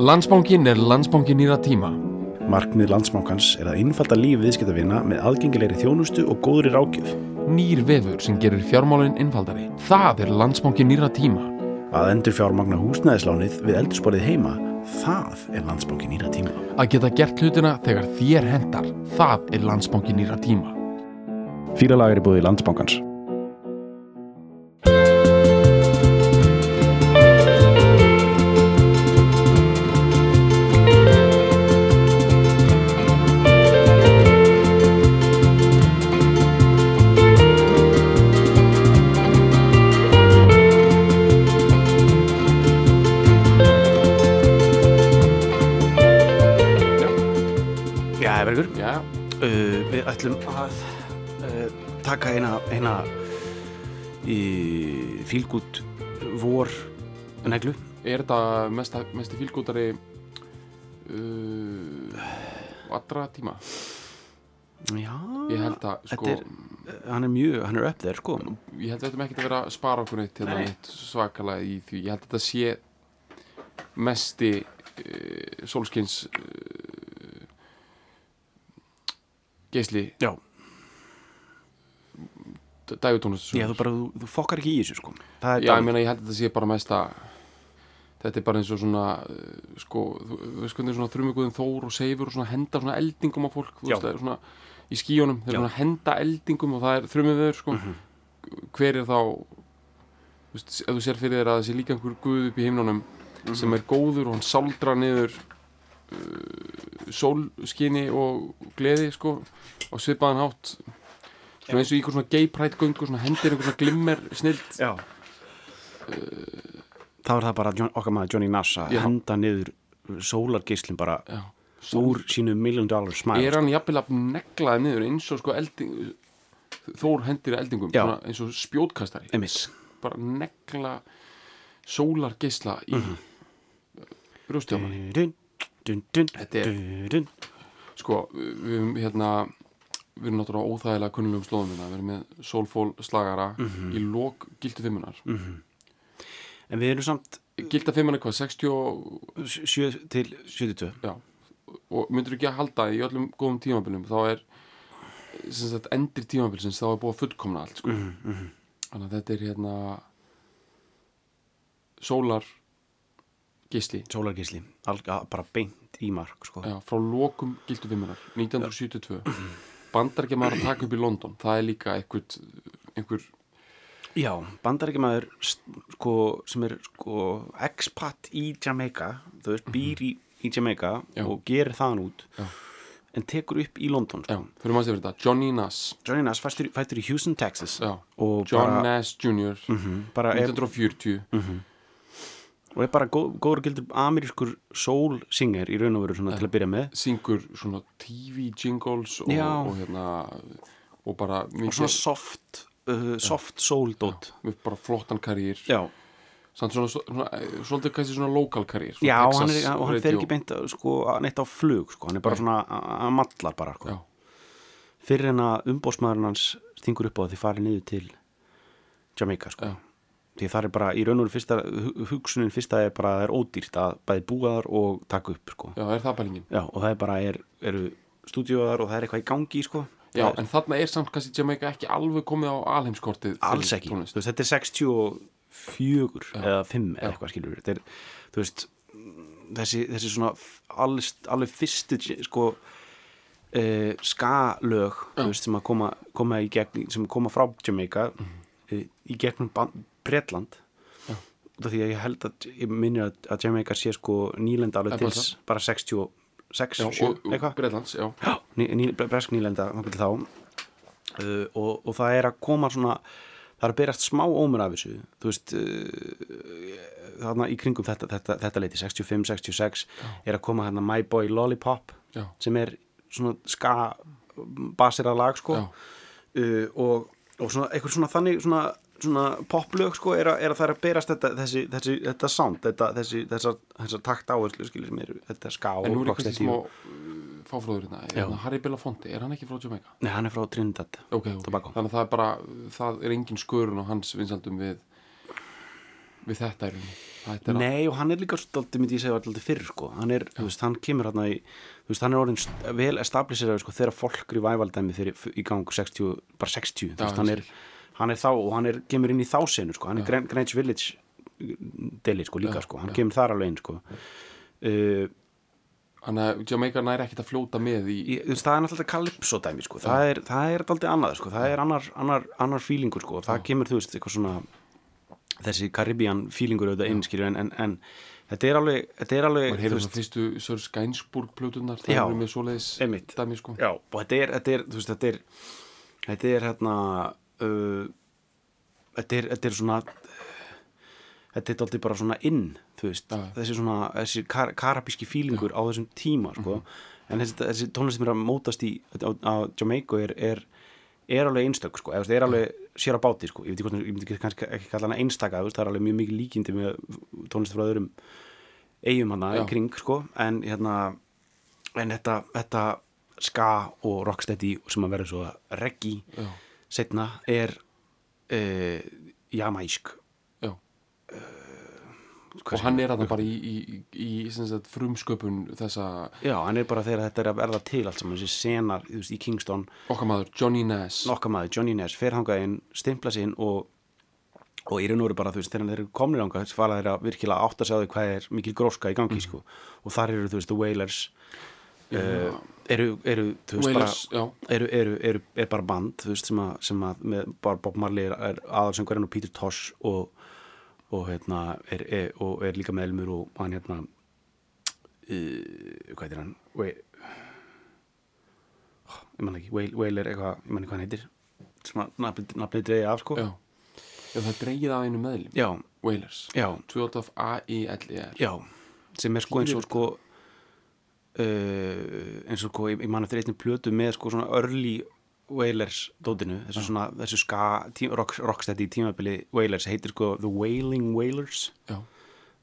Landsbankin er landsbankin nýra tíma. Markmið landsbankans er að innfalda líf viðskiptavina með aðgengilegri þjónustu og góðri rákjöf. Nýr vefur sem gerir fjármálinn innfaldari. Það er landsbankin nýra tíma. Að endur fjármagna húsnæðislánið við eldursporið heima, það er landsbankin nýra tíma. Að geta gert hlutina þegar þér hendar. Það er landsbankin nýra tíma. Fýralag er í búið landsbankans. Já, fílgút vor neglu. er þetta mest, mest fílgútari uh, allra tíma? Já, Ég held að, sko, Þetta er- hann er mjög, hann er upp þér, sko. ég held að við ættum ekkert að vera að spara okkur neitt hérna Nei. neitt svakalega í því. Ég held að þetta sé mesti uh, sólskins uh, geisli Já. Dægutónust Já, þú bara, þú, þú fokkar ekki í þessu, sko. Já, ég meina, ég held að þetta sé bara mesta þetta er bara eins og svona sko, þú veist hvernig svona þrjumiguðin Þór og Seifur og svona henda svona eldingum á fólk, þú veist, það er svona í skíunum, þeir svona henda eldingum og það er þrjumiguður, sko Mhm. hver er þá þú veist, ef þú sér fyrir þér að það sé líka einhver guð upp í heimnunum Mhm. sem er góður og hann saldra niður uh, sólskini og gleði, sko og svipaðan hátt svona eins og í einhver svona gay pride göngu svona hendir einhver svona glimmer snilt Já. þá er það bara John, okkar maður Johnny Nass að henda niður sólargeislinn bara Já. úr sínu million dollar smile. er hann jafnvel að neglaði niður eins og sko elding Þór hendir eldingum eins og spjótkastari Einmitt. bara negla sólar geisla í mm -hmm. brjóstjámanni Dun, dun, dun, Þetta er- dun, dun. sko, við höfum hérna við erum náttúrulega óþægilega kunnulegum slóðum hérna, við erum með sólfól slagara Mhm. í lok gildu fimmunar En við erum samt gilda fimmunar hvað, 60 og, 7 til 72. já, og myndur ekki að halda í öllum góðum tímabilum þá er sagt, endir tímabilsins þá er búið að fullkomna allt sko. Mhm, þannig að þetta er hérna sólar geisli Sólargeisli, alga bara beint í mark, sko. já, frá lokum gildu fimmunar 1972 bandar ekki maður að taka upp í London það er líka einhver, einhver Já, bandarækjamaður sko, sem er sko expat í Jamaica þú veist, býr í, í Jamaica Mhm. Já. og gerir þaðan út Já. en tekur upp í London sko. Johnny Nass Johnny Nass fættur, í Houston, Texas John bara, Nass Jr. Mhm, bara er, 1940 og er bara góð, góður gildur amerískur soul singer í raun og veru svona til að byrja með syngur svona TV jingles og, Já. og hérna og bara og mikið svona soft uh, soft soul dot með bara flottan karýr Já, samt svona, svona, svona svolítið kannski svona lokal karýr Já og hann, er, og hann fer ekki beint sko, neitt á flug sko. hann er bara Nei. svona, hann mallar bara sko. já, fyrir en að umbósmaðurinn hans stingur upp á að þið farið niður til Jamaica sko. Já. Því það er bara í raun og fyrsta hu- hugsunin fyrsta er bara að það er ódýrt að bæði búa þar og taka upp sko. já, er það bælingin Já, og það er bara er, eru stúdíóðar og það er eitthvað í gangi sko. já, Það er, en þarna er samt kannski Jamaica ekki alveg komið á alheimskortið alls ekki tónlist. þú veist, þetta er 64 Já. eða 5 Já. eða eitthvað skilur þetta er, þú veist þessi, þessi svona alveg, alveg fyrstu sko uh, ska-lög þú veist, sem að koma, koma í gegn sem koma frá Jamaica mm í gegnum ban- Bretland. Út af því að ég held að ég minnir að, að Jamaica sé sko nýlenda alveg til bara 66, já, 7, og, og Já, ný, ný, bresk nýlenda þá. Uh, og, og það er að koma svona það er að berast smá ómur af þessu þú veist uh, þarna í kringum þetta, þetta, þetta leiti 65, 66 er að koma hérna My Boy Lollipop já, sem er svona ska basirað lag sko. Uh, og, og svona eitthvað svona þannig svona, svona poplög sko er að, er að það er að berast þetta, þessi, þessi, þetta sound þetta, þessi, þessar, þessar takt áherslu skilir sem eru þetta og en nú er kannski smá uh, fáfróður hérna, hérna Harry Belafonte, er hann ekki frá Jamaica? Nei, hann er frá Trinidad ok, ok, Tobago. þannig að það er bara það er engin skörun á hans vinsaldum við við þetta er þetta er Nei og hann er líka stoltið myndi ég segja alltaf fyrr sko. Hann er, þú veist, hann kemur hérna í þú veist, hann er orðin vel establisherað sko þegar fólk revivaldæmi fyrir í gang 60, bara 60, þú Já, veist, hann er hann er þá og hann er, kemur inn í þá senu sko, hann er Gran- Greenwich Village deli sko líka Já, sko, hann já. kemur þar alveg inn sko uh, Þannig að Jamaica næri ekkert að fljóta með í veist, það er náttúrulega Calypso dæmi sko. það er, það er aldrei annað sko. það er annar, annar, annar feelingur sko. það kemur, þú veist, eitthvað svona þessi Caribbean feelingur auðvitað skilur, en, en, en þetta er alveg þetta er alveg, heyrður veist, svona fyrstu Sör Skænsburg plötunar það eru með svoleiðis einmitt. dæmi sko já, og þetta er, þetta er, þú veist, þetta er þetta er hérna uh, þetta er, þetta er svona þetta er aldrei bara svona inn veist, Já. þessi svona þessi kar karabíski fílingur á þessum tíma sko. en þessi, þessi tónlist sem er að mótast í á, á Jamaica er, er er alveg einstök sko, eða er alveg sér á báti sko, ég veit ekki hvort, ég myndi ekki kannski ekki kalla hana einstaka, það er alveg mjög mikið líkindi með tónlist frá öðrum eigum hana kring sko, en hérna en þetta, þetta ska og rocksteady sem að vera svo reggae Já, setna er uh, já. Hvað og hann er. að bara í, í, í, í frumsköpun þessa já, hann er bara þegar þetta er að verða til allt saman, þessi senar veist, í Kingston, okkar maður Johnny Nass nokkað maður, Johnny Ness fer hangað inn, stimpla sig inn og og í raun og veru bara, þú veist, þegar þeir eru komnir ánga þess fara þeir að virkilega átta sig á því hvað er mikil gróska í gangi, Mhm. sko. Og þar eru, þú veist, The Wailers uh, eru, eru, þú veist, Wailers, já, bara eru, eru, eru, er bara band, þú veist, sem að, sem að með, bara Bob Marley er, er aðalsöngurinn og Peter Tosh og og hérna er, er, og er líka meðlumur og hann hérna uh, hvað heitir hann? Wait, oh, ég man ekki, Wail- Wailer eitthvað, ég man ekki hvað hann heitir. Sem að nafnið dreigja af sko. Já. Já, það er dreigið af einu Wailers já, 12 A-I-L-E-R sem er sko eins og sko uh, eins og sko ég, ég man eftir einnig plötu með sko svona early Wailers dótinu, þessu svona þessu ska, tí, rock, rocksteady tímabili Wailers heitir sko The Wailing Wailers uh,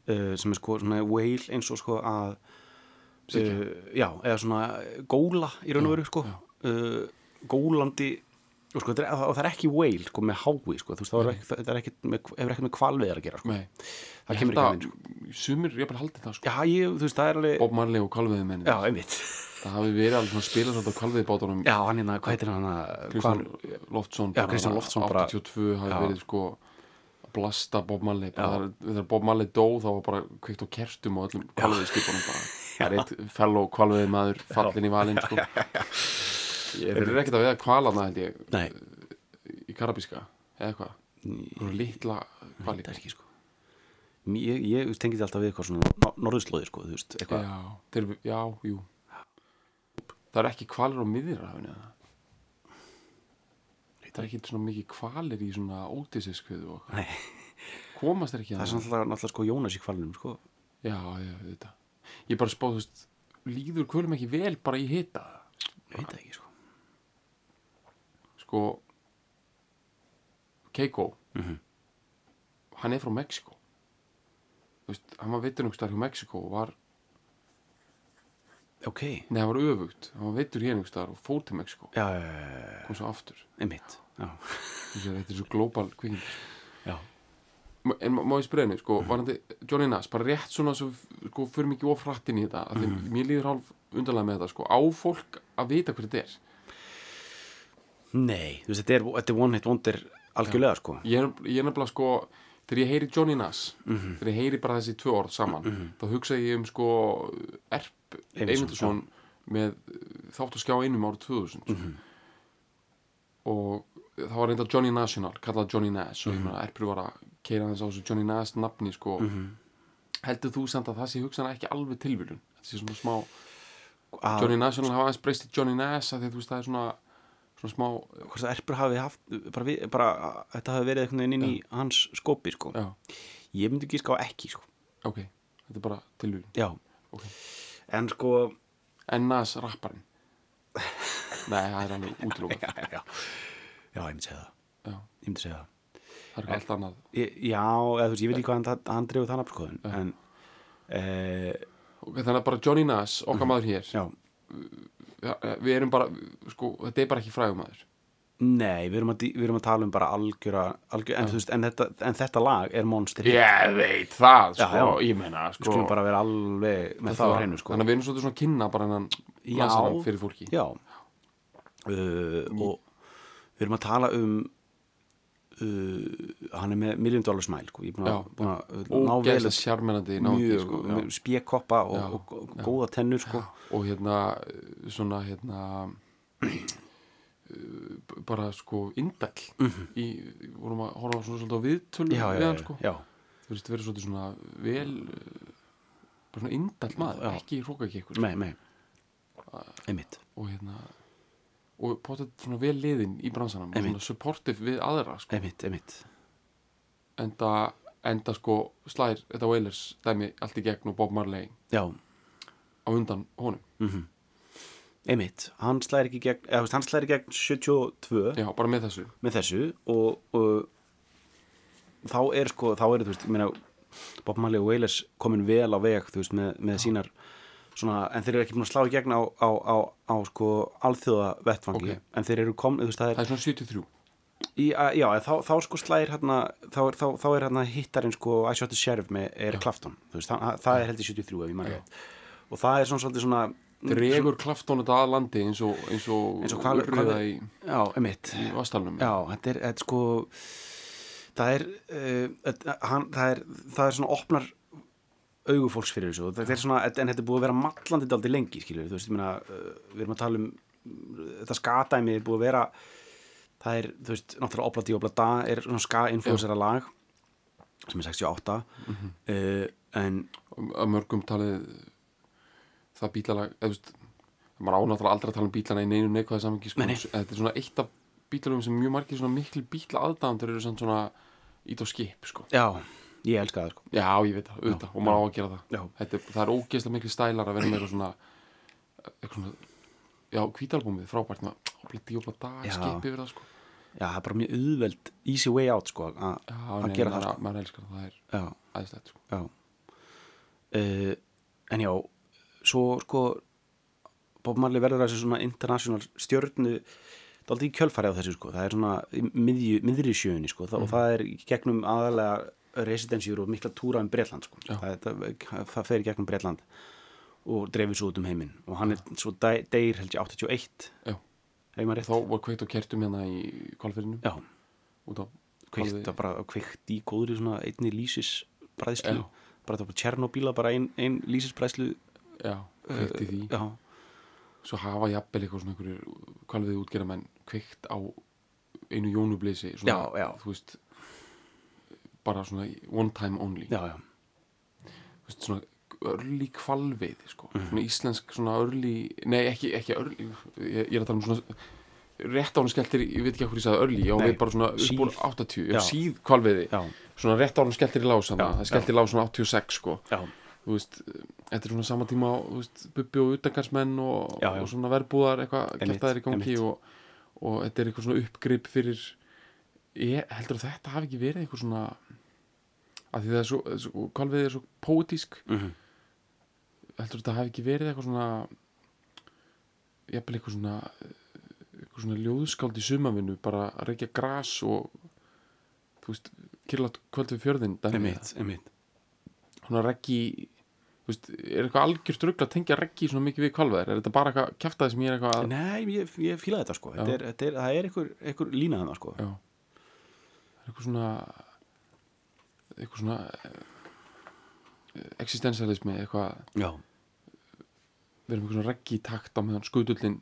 sem er sko svona wail eins og sko að uh, já, eða svona góla í raun og veru sko. gólandi og, sko, er, og það er ekki wail sko með hái sko, þú veist, það ekki, það ekki með, hefur ekkert með kvalveðar að gera sko. það kemur ekki að Sumir, ég bara haldið það sko. Já, ég, veist, það alveg Bob Marley og Kalviði menn já, einmitt. Það hafi verið alveg spilað svolítið á Kalviði bátunum já, hann hérna, hvað heitir hann að- Kristján hvar, Loftsson Já, Kristján Loftsson bara- 82 hafi Já. verið sko að blasta Bob Marley. Bara, þegar- Bob Marley dó þá var bara kveikt á kertum og öllum kvalviði skipunum bara. Það er eitt fellow kvalviði maður fallin í valinn sko ég er ekkert að veða kvalana held ég nei, í karabíska eða hvað? Svona litla kvali það er ekki sko. Ég, ég tengi þetta alltaf við eitthvað svona norðurslóði sko, þú veist, eitthvað. Já, þeir, já, jú. Það er ekki kvalir á miðirrafinu eða? það er ekki svona mikið kvalir í svona ótisiskviðu og Nei, komast er ekki það er að svona alltaf, alltaf sko Jónas í kvalunum sko. Já, já, þetta Ég bara spáð, þú veist, líður kvölum ekki vel bara í hita? Ég veit það ekki sko. Sko Keiko. Mhm. Hann er frá Mexiko Þú veist, hann var staðar hjá Mexiko og var, ok, nei, hann var öfugt. Hann var veitur hér einhvers staðar og fór til Mexiko já, já, já, já, kom svo aftur. Þetta er svo global kvikindi já, En má- ég henni, sko, var hann Johnny Nass, bara rétt svona svo, sko, fyrir mikið of hratt inn í þetta af því Mhm. mér líður hálf undarlega með þetta, sko. Á fólk að vita hver þetta er nei þú veist, þetta er, þetta er one hit wonder algjörlega sko ég er, ég er nefnilega sko þegar ég heyri Johnny Nass Mhm. þegar ég heyri bara þessi tvö orð saman þá hugsa ég um sko Erp Eyvindarsson með þátt og skjá einum árið 2000 Mhm. og það var reynda Johnny National kallað Johnny Nass Mhm. og ég meina Erpur var að keira þess á þessu Johnny Nass nafni sko Mhm. heldur þú samt að það sé hugsanlega ekki alveg tilvílun þetta sé svona smá að, Johnny National hafa aðeins breyst í Johnny Nass að því að þú veist það er svona svona smá hvort það erpur hafi haft bara, við, bara þetta hafi verið einhvern veginn inn í hans skópi sko. Já, ég myndi ekki ská ekki sko. Ok, þetta er bara tilvílun já, ok. En sko en Nas rapparinn? Nei, það er alveg útilókað já, já, já, ég myndi segja það. Já, ég myndi segja það. Það er allt annað. Ég, já, eða þú veist, ég veit ekki hvað hann, hann dreifur þannig sko, en, e, ok, þannig að bara Johnny Nas, okkar maður hér já, ja, við erum bara, sko, þetta er bara ekki frægum maður Nei, við erum að, við erum að tala um bara algjöra, algjöra en, veist, en, þetta, en þetta lag er monster. Ég veit það, Já, sko, já. ég meina, Við sko skulum bara vera alveg með það á hreinu sko. Þannig að við erum svolítið svona að kynna bara hennan Já. lansarann fyrir fólki Já uh, og við erum að tala um uh, hann er með Million Dollar Smile sko. ég er búin að, búin að uh, ná vel mjög sko, spjekoppa og, og, og góða tennur sko. og hérna svona hérna uh, bara sko indall í, vorum að horfa svona svolítið á viðtölu já, já, við hann sko. já, þú veist, verið svolítið svona vel uh, bara svona indall maður, ekki hrókakekkur nei einmitt, og hérna og potið svona vel liðin í bransanum og svona supportive við aðra sko. einmitt, einmitt. Enda, enda sko slær þetta Wailers dæmi allt í gegn og Bob Marley já, á undan honum. Einmitt, hann slæðir ekki gegn eða, hann slæðir gegn 72 já, bara með þessu. Með þessu og, og þá er sko, þá er þú veist, ég meina Bob Marley og Wailers komin vel á veg þú veist, með, með sínar svona, en þeir eru ekki búin að slá í gegn á, á, á, á sko alþjóða vettfangi Ok. en þeir eru komin, þú veist, það það er er svona 73 í, að, já, þá, þá sko slæðir hérna, þá er, þá, þá er hérna hittarinn sko I Shot the Sheriff með Eric Clapton. Þú veist, það, það er heldur 73 ef ég maður rétt. Og það er svona svolítið svona dregur Klafton þetta að landi eins og eins og, Eins og hvað- urriða hvað- í, já, emitt í vastalnum Já, þetta er, þetta er sko það er, uh, hann, það er það er svona opnar augufólks fyrir þessu þetta er svona, en þetta er búið að vera mallandi daldi lengi, skilur, þú veist, ég meina uh, við erum að tala um þetta skatæmi er búið að vera það er, þú veist, náttúrulega Obla Di Obla Da er svona ska-influensera lag sem er 68 uh, en að mörgum talið það bílalag eða þú veist, maður ánáttúrulega aldrei að tala um bílana í neinu neikvæði samingi sko, þetta er svona eitt af bílalagum sem mjög margir svona miklu bíla aðdæðandur eru svona ít og skip sko. já, ég elska það sko já, ég veit það, auðvitað, og maður á að gera það þetta, það er ógeðslega miklu stælar að vera með eitthvað svona eitthvað svona já, kvítalbúmið, frábært með opla díopla dag, Já. skip yfir það sko. já, það er bara mjög auðveld, easy way out sko, að já, að gera maður, það sko. maður elskar það, það er já, aðeinslegt sko. Já uh, En já Svo sko Bob Marley verður þessi svona international stjörnu Daldið í kjölfæri á þessu sko Það er svona í miðju, miðri sjöunni sko það, Og það er í gegnum aðalega residensjur og mikla túra um Bretland sko. Það, það, það fer í gegnum Bretland og dreifir svo út um heiminn. Og hann er svo deyr held ég 81 já, hefur maður rétt. Þá var kveikt og kertum hérna í kvalfyrinu Já, kveikt, kveikt í góðri svona einni lýsis bræðslu bara það var Tjernobíla bara ein, ein lýsis bræðslu já, kveikt í því. Já, svo hafa jafnvel eitthvað svona einhverjur kvalvið útgerða menn kveikt á einu jónubleysi Já, já. þú veist bara svona one time only já, já veist, svona örli kvalvið sko. Mhm. svona íslensk svona örli nei ekki, ekki örli ég, ég er að tala um svona rétt ánum skelltir, ég veit ekki hvað ég sagði örli ég á Nei, við bara svona upp úr síð. 80 Já. síð kvalviði Já, svona rétt ánum skelltir í lás Já, það skelltir í lás svona 86 sko já, þú veist, þetta er svona sama tíma á, þú veist, bubbi og utangarsmenn og, Já, já. og svona verbúðar eitthvað kæftaðir í gangi og, og þetta er eitthvað svona uppgrip fyrir ég heldur að þetta hafi ekki verið eitthvað svona að því það er svo, svo kvalvið er svo póetísk. Mhm. Heldur að þetta hafi ekki verið eitthvað svona jafnvel eitthvað svona eitthvað svona ljóðskáld í sumavinu bara að reykja gras og þú veist, kyrlat kvöld við fjörðin dæmi Einmitt, einmitt. Svona reggi þú veist, er eitthvað algjör strugla að tengja reggi svona mikið við kvalveðar, er þetta bara eitthvað kjaftaði sem ég er eitthvað að Nei, ég, ég fíla þetta sko. Þetta er, þetta er, Það er einhver, einhver lína þannig sko. Það er eitthvað svona eitthvað svona eh, existentialismi eitthvað, Já, við erum eitthvað svona reggi takt á meðan skutullin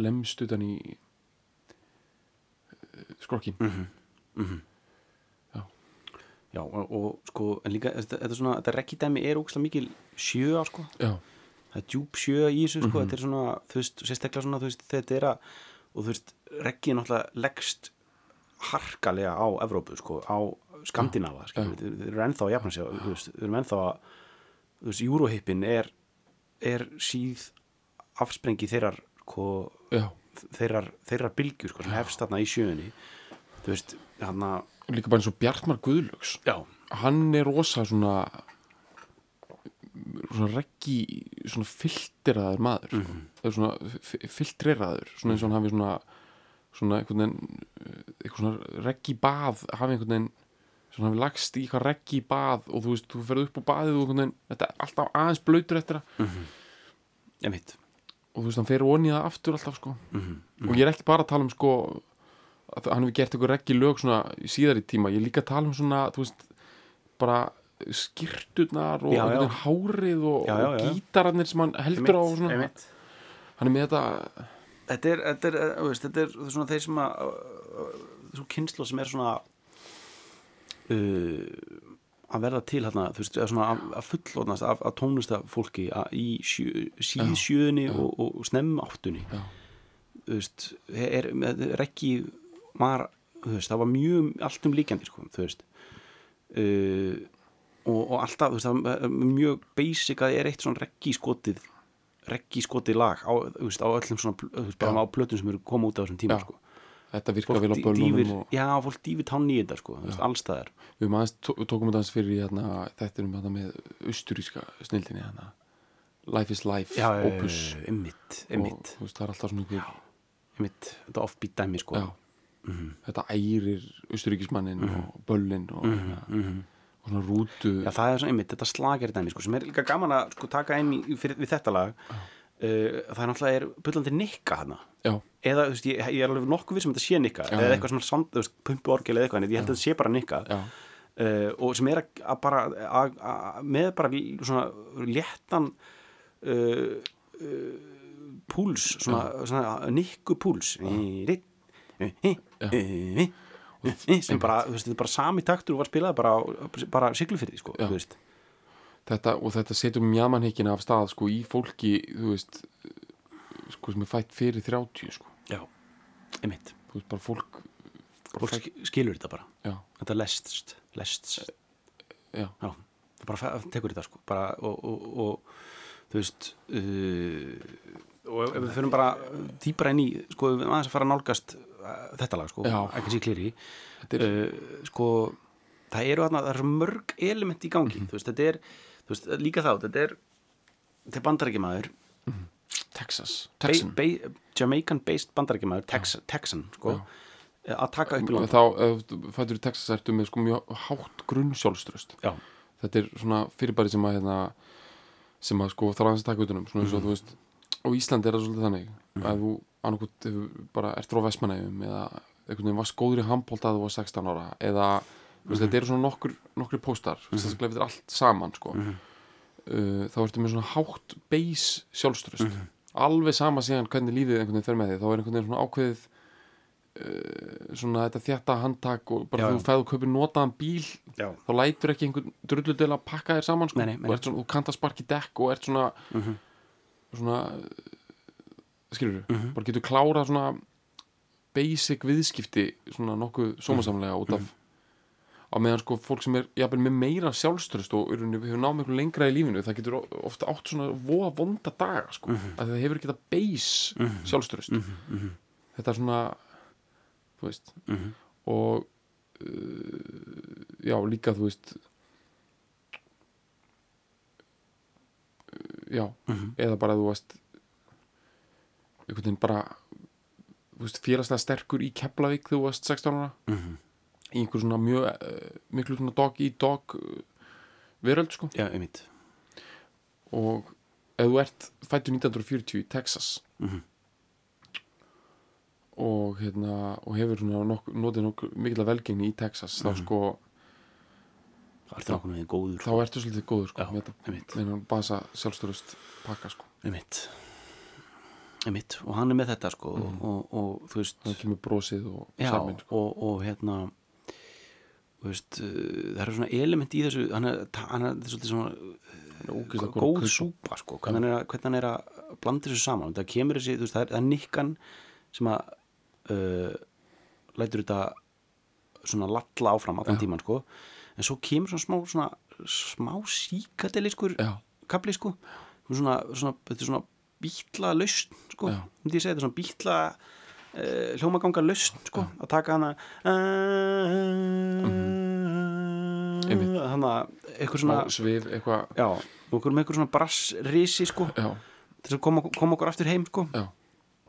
lemst utan í eh, skrokkin Já. Já, og, og sko, en líka þetta, svona, þetta rekkidæmi er ógæslega mikil sjö sko. Það er djúp sjö í þessu sko. Mhm. þetta er svona, þú veist, sérstaklega svona þú veist, þetta er að, og þú veist, rekkið náttúrulega leggst harkalega á Evrópu sko, á Skandinava við, þeir eru ennþá að jafna sig á, þú veist, þeir eru ennþá að þú veist, Eurohippin er er síð afsprengi þeirrar sko, þeirrar, þeirrar bylgjur sko, sem hefst þarna í sjöunni. Þú veist, hann að líka bara eins og Bjartmar Guðlöks já, hann er rosa svona svona reggi svona filteraður maður. Sko. Mhm. eða svona fi- filtreraður svona eins og hann hafi svona svona einhvern veginn svona reggi bað hafi einhvern veginn svona hafi lagst í eitthvað reggi bað og þú veist, þú ferð upp á baðið og veginn, þetta er alltaf aðeins blöytur eftir það. Einmitt. Og þú veist, hann fer onni það aftur alltaf sko. Mhm, og ég er ekki bara að tala um sko að hann hefur gert eitthvað reggi lög svona í síðari tíma, ég er líka að tala um svona þú veist, bara skýrturnar og Já, já. hárið og, og gítararnir sem hann heldur á svona, einmitt. Hann er með þetta þetta er, þetta er, eh, þú veist, þetta er svona þeir sem að svo kynslu sem er svona uh, að verða til hérna, þú veist, að, að fullotnast af, af tónlista fólki að, í sjö, síð sjöunni og, og snemm áttunni Já. þú veist, er, með, reggi var, þú veist, það var mjög allt um líkjandi, sko, þú veist. Uh, og, og alltaf, þú veist, það var mjög basic að það er eitt svona reggi skotið reggi skotið lag á, veist, á öllum svona, þú veist, bara á plötum sem eru koma út á þessum tíma, Já. sko þetta virkar fólk vel á dýfir, og já, fólk dýfir tánni í þetta, sko, allstaðar. Við maður aðeins tó- tókum þetta aðeins fyrir hérna, þetta er um þetta með austuríska snildinni hérna, Life is Life já, Opus. ymmit, og ymmit, þú veist, það er alltaf svona einhver, ymmit þetta offbeat dæmi, sko. Já, þetta ærir austuríkismannin og böllin og, hérna, og svona rútu Já, það er svona einmitt, þetta slagir dæmi sko, sem er líka gaman að sko, taka inn í, fyrir, við þetta lag. Uh, það er náttúrulega er bullandi nikka hana já, eða veist, ég, ég er alveg nokkuð við sem þetta sé nikka Já, eða eitthvað svona pumpu orgel eða eitthvað en ég held að þetta sé bara nikka. Uh, og sem er að, bara að, að, með bara svona léttan uh, uh, púls svona, svona nikku púls. Sem bara, veist, þetta er bara sami taktur og var spilað bara, bara siglufyrði, sko, þú veist þetta, og þetta setur mjamanhyggina af stað sko í fólki, veist sko sem er fætt fyrir 30 sko, Já, einmitt. Veist, bara fólk bara Fólk fætt, sk- skilur þetta bara. Já, Þetta lestst, lestst. Já, Já, það bara tekur þetta sko bara, og, og, og þú veist uh, og ef við fyrir bara dýbra inn í sko, við aðeins að fara að nálgast uh, þetta lag sko, ekki sé klýri er, uh, sko það eru þarna, það eru mörg element í gangi þú veist, þetta er, þú veist, líka þá þetta er, þetta er bandarækjamaður Texas. Ba, Texan. ba, Jamaican based bandarækjamaður Tex, Texan, sko. Að taka upp í land. Þá, þú fættur í Texas ertu með sko mjög hátt grunn sjálfströst Já, þetta er svona fyrirbæri sem að hérna, sem að sko þarf aðeins að taka utanum svona eins og þú veist og Íslandi er það svolítið þannig að þú annarkot bara ert frá Vestmanægum eða einhvern veginn varst góður í handbólta að þú var 16 ára eða þú veist, þetta eru svona nokkur, nokkur póstar mm -hmm. að þetta er allt saman sko. uh, þá ertu með svona hátt base sjálfströst alveg sama síðan hvernig lífið einhvern veginn fer með því þá er einhvern veginn svona ákveðið uh, svona þetta þjætta handtak og bara Já, þú fæðu kaupir notaðan bíl já, þá lætur ekki einhvern drullu til að pakka þér saman sko. Nei, nei, nei. og svona, þú kannt að sparki dekk og ert svona svona skilur Mhm. bara getur klárað svona basic viðskipti svona nokkuð sómasamlega út af Mhm. Á meðan sko fólk sem er jafnvel með meira sjálfströst og rauninni hefur náð miklu lengra í lífinu það getur ofta átt svona voða vonda daga sko, mm Mhm. að það hefur ekki það base sjálfströst þetta er svona þú veist Mhm. og uh, já líka þú veist uh, já Mhm. eða bara þú veist einhvern veginn bara félagslega sterkur í Keflavík þú veist 16 ára Mhm. Í einhver svona mjög uh, miklu svona dog í dog uh, veröld sko. Já, einmitt. Og ef þú ert fættur 1940 í Texas Mhm. og hérna og hefur svona nokk, notið nokk mikla velgengni í Texas þá sko það er það okkur góður þá ertu svolítið góður sko Já, með þetta. með hann basa sjálfstörust pakka sko. Einmitt. Einmitt. Og hann er með þetta sko og, og þú veist það kemur brosið og já, samin sko. og, og hérna veist uh, það eru svona element í þessu hann er, hann er svona ógeðslega góð, súpa sko. Hvernig hann, er hvernig hann er að blanda þessu saman. Það kemur þessi, veist, það er, er nikkan sem að uh, lætur þetta svona lalla áfram allan tíman sko. En svo kemur svona smá svona, smá síkadeliskur já, kapli sko. Svona, svona, svona bítla lausn sko, þetta er svona bítla uh, hljómaganga lausn sko, að taka hana þannig að eitthvað svona svif eitthvað. Já, okkur með eitthvað svona brassrisi sko já, til að koma, koma okkur aftur heim sko. Já,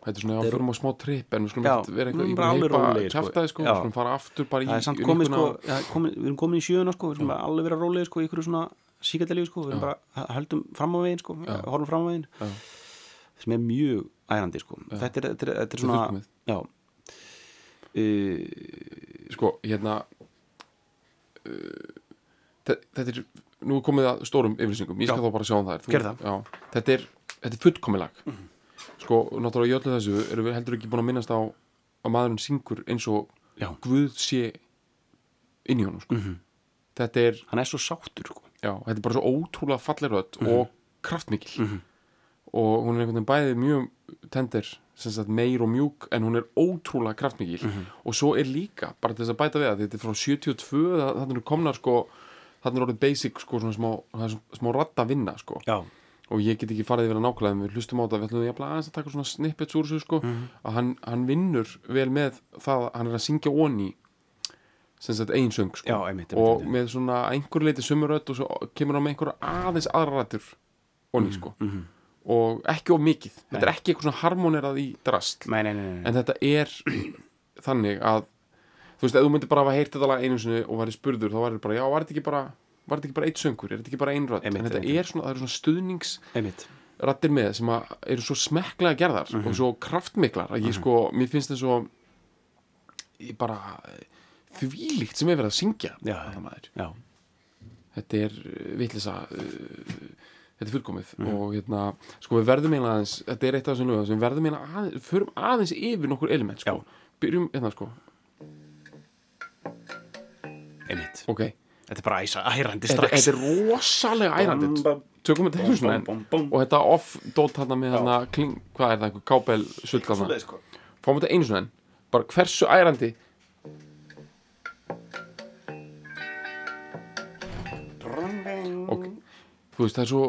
þetta er svona, já, fyrir á smá tripp en við skulum Já, ekkert vera eitthvað í alveg heipa rólegir, sko. sko, við skulum fara aftur bara í það er samt komið sko, ja, komið, við erum komin í sjöuna sko, við bara alveg vera rólegir sko í ykkur svona síkættalífi sko, við erum bara höldum fram á veginn sko, horfum fram á veginn. Sem er mjög ærandi sko. Þetta er, þetta er, þetta er svona. Já. Uh, sko, hérna uh, þe- þetta er nú er komið að stórum yfirlýsingum. Ég skal þá bara sjá um það Gerðu það. Já, þetta er, þetta er fullkomilag sko, náttúrulega í öllu þessu erum við heldur ekki búin að minnast á að maðurinn syngur eins og já, Guð sé inn í honum sko. þetta er, hann er svo sáttur sko. Já, þetta er bara svo ótrúlega fallerödd og kraftmikil og hún er einhvern veginn bæði mjög tender, sagt meir og mjúk en hún er ótrúlega kraftmikil. Og svo er líka, bara til þess að bæta við að þetta er frá 72, það- þarna eru komnar sko, þarna er orðið basic sko, svona smá, smá ratta vinna sko. Já, og ég get ekki farið yfir að nákvæmlega en við hlustum á þetta, við ætlum jafnlega aðeins að taka svona snippets úr þessu sko, að hann, hann vinnur vel með það, að hann er að syngja onni sem sagt eigin söng sko. Já, einmitt, einmitt, og einmitt. með svona einhver leiti sumurödd og svo kemur hann með einhver aðeins aðra rættur onni Mhm, sko og ekki of mikið, þetta er ekki eitthvað svona harmonerað í drast. Nei, nei, nei, nei. en þetta er þannig að þú veist, ef þú myndir bara hafa heyrt þetta lag einu sinni og væri spurður, þá væri bara, já, var þetta ekki bara var þetta ekki bara eitt söngur, er þetta ekki bara ein rödd? Einmitt, en þetta er svona, það eru svona stuðnings einmitt. rattir með sem að eru svo smekklega gerðar Mhm. og svo kraftmiklar að ég sko, mér finnst það svo ég bara þvílíkt sem er verið að syngja Já, þetta já, þetta er vitlisa þetta er fullkomið. Mhm. og hérna, sko við verðum eiginlega aðeins þetta er eitt af þessum lögum sem við verðum eiginlega aðeins förum aðeins yfir nokkur element sko. Byrjum hérna sko, einmitt. Ok. Þetta er bara æsa, ærandi þetta, strax. þetta er rosalega ærandit Bum, tökum þetta einu svona og þetta off-dót hérna með hérna kling, hvað er það, kábel sull Svoleiðis, sko. fáum þetta einu svona bara hversu ærandi þú veist það er svo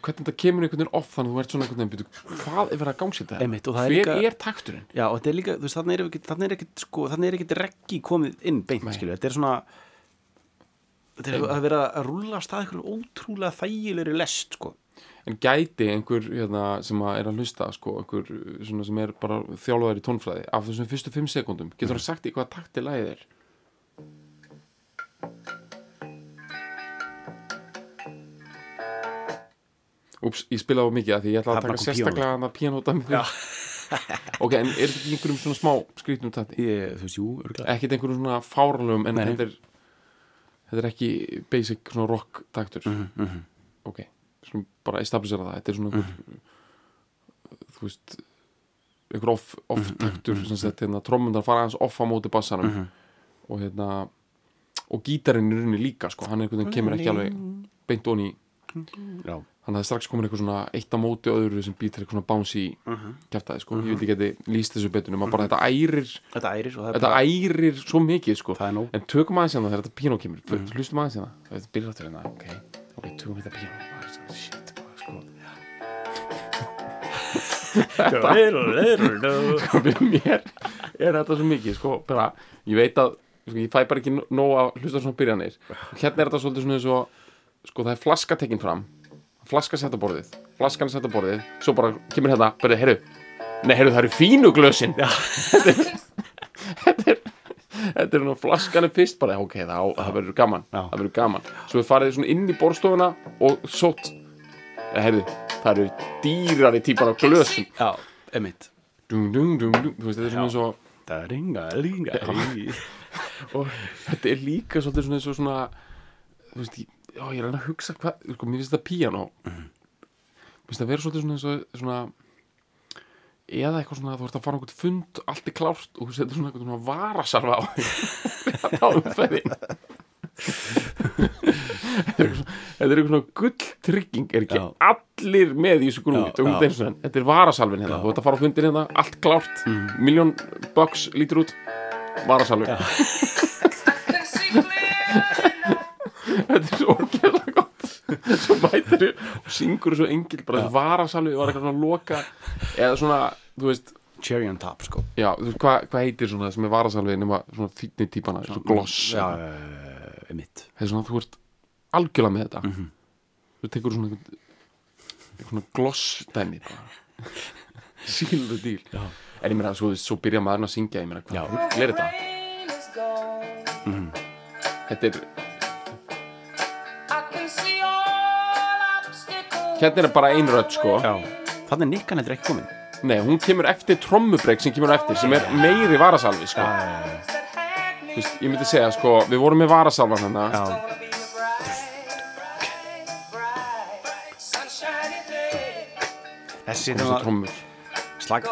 hvernig þetta kemur einhvern veginn off þannig að þú ert svona einhvern veginn hvað er verið að gangsita það er hver líka- er takturinn? Já, og þetta er líka, þú veist, þannig er ekkit, þannig er ekkit, sko, er reggi komið inn beint, skilju, þetta er svona, þetta er að vera að rúlla af stað eitthvað ótrúlega þægilegri lest, sko. en gæti einhver hérna, sem að er að hlusta sko, einhver sem er bara þjálfaður í tónfræði af þessum fyrstu fimm sekundum getur hann sagt í hvað takti lagið er Úps, ég spilaði á mikið að því ég ætla að taka sérstaklega hann að píanóta ok, en er þetta einhverjum svona smá skrítum? Ég, þú veist, jú, örgulega. ekkert einhverjum svona fáralögum en þetta er þetta er ekki basic svona rock taktur. Mhm, ok, svona bara establisera það. Þetta er svona einhver þú veist einhver off, off Mhm, taktur sem sett hérna trommundar fara hans off á móti bassanum. Og hérna og gítarinn í rauninni líka sko, hann er einhvern veginn kemur ekki alveg beint onni Já, þannig að það er strax komin eitthvað svona eitt á móti öðru sem býtir eitthvað svona bouncy kjaftaði sko, ég veit ekki geti líst þessu betur nema bara þetta ærir þetta ærir það er þetta bara, ærir svo mikið sko. Það er en tökum aðeins hérna þegar þetta píanó kemur. Hlustum aðeins hérna, þetta byrjar áttur hérna ok, ok, tökum þetta píanó. Shit, sko sko, fyrir mér er þetta svo mikið sko, bara, ég veit að sko, ég fæ bara ekki nó- nóg að hlusta svona byrjanir. Hérna er þetta svolítið svona eins og sko, það er flaska tekin fram flaska sett á borðið, flaskan sett á borðið svo bara kemur hérna, byrja, heyrðu. Nei, heyrðu, það eru fínu glösin. Þetta er þetta er Þetta er nú flaskan er fyrst bara, ok, það, það verður gaman Já. það verður gaman, svo við farið svona inn í borstofuna og sótt ja, heyrðu, það eru dýrari típar af glösum. Já, einmitt. dung, dung, dung, dung, þú veist, þetta er svona eins og Það er ringa, ringa. og þetta er líka svolítið svona eins og svona þú veist, ég, já, ég er að að hugsa hvað, sko, mér finnst þetta píanó. Mér finnst það vera svolítið svona og svona eða eitthvað svona að þú ert að fara einhvern fund allt er klárt og þú setur svona eitthvað svona varasalva á á umferðin þetta er eitthvað svona- þetta gulltrygging er ekki Já. allir með í þessu grúi. Já, já. þetta þetta er varasalvin hérna. Þú ert að fara á fundin hérna, allt klárt. Mm. miljón bucks lítur út. Varasalvi þetta er svo ógeðlega gott svo mætir þú og syngur svo engil bara þessu varasalvi var eitthvað svona loka eða svona, þú veist Cherry on top, sko. já, þú veist, hvað hva heitir svona sem er varasalvi nema svona þýtni típana, svona gloss Já, já, einmitt. það er svona, þú ert algjörlega með þetta Mhm. þú tekur svona eitthvað svona gloss dæmi the deal Já. En ég meina, svo, svo byrja maðurinn að syngja Ég meina, hvað er þetta? gone. Mhm. Þetta er, hérna er bara ein rödd, sko. Já, þannig Nikkan heldur ekki komin. Nei, hún kemur eftir trommubreyk sem kemur eftir Sem er meiri varasalvi, sko. Já, Þú veist, Ég myndi segja, sko, við vorum með varasalvan hérna. Já, day. þessi Þessi er trommur. Slag.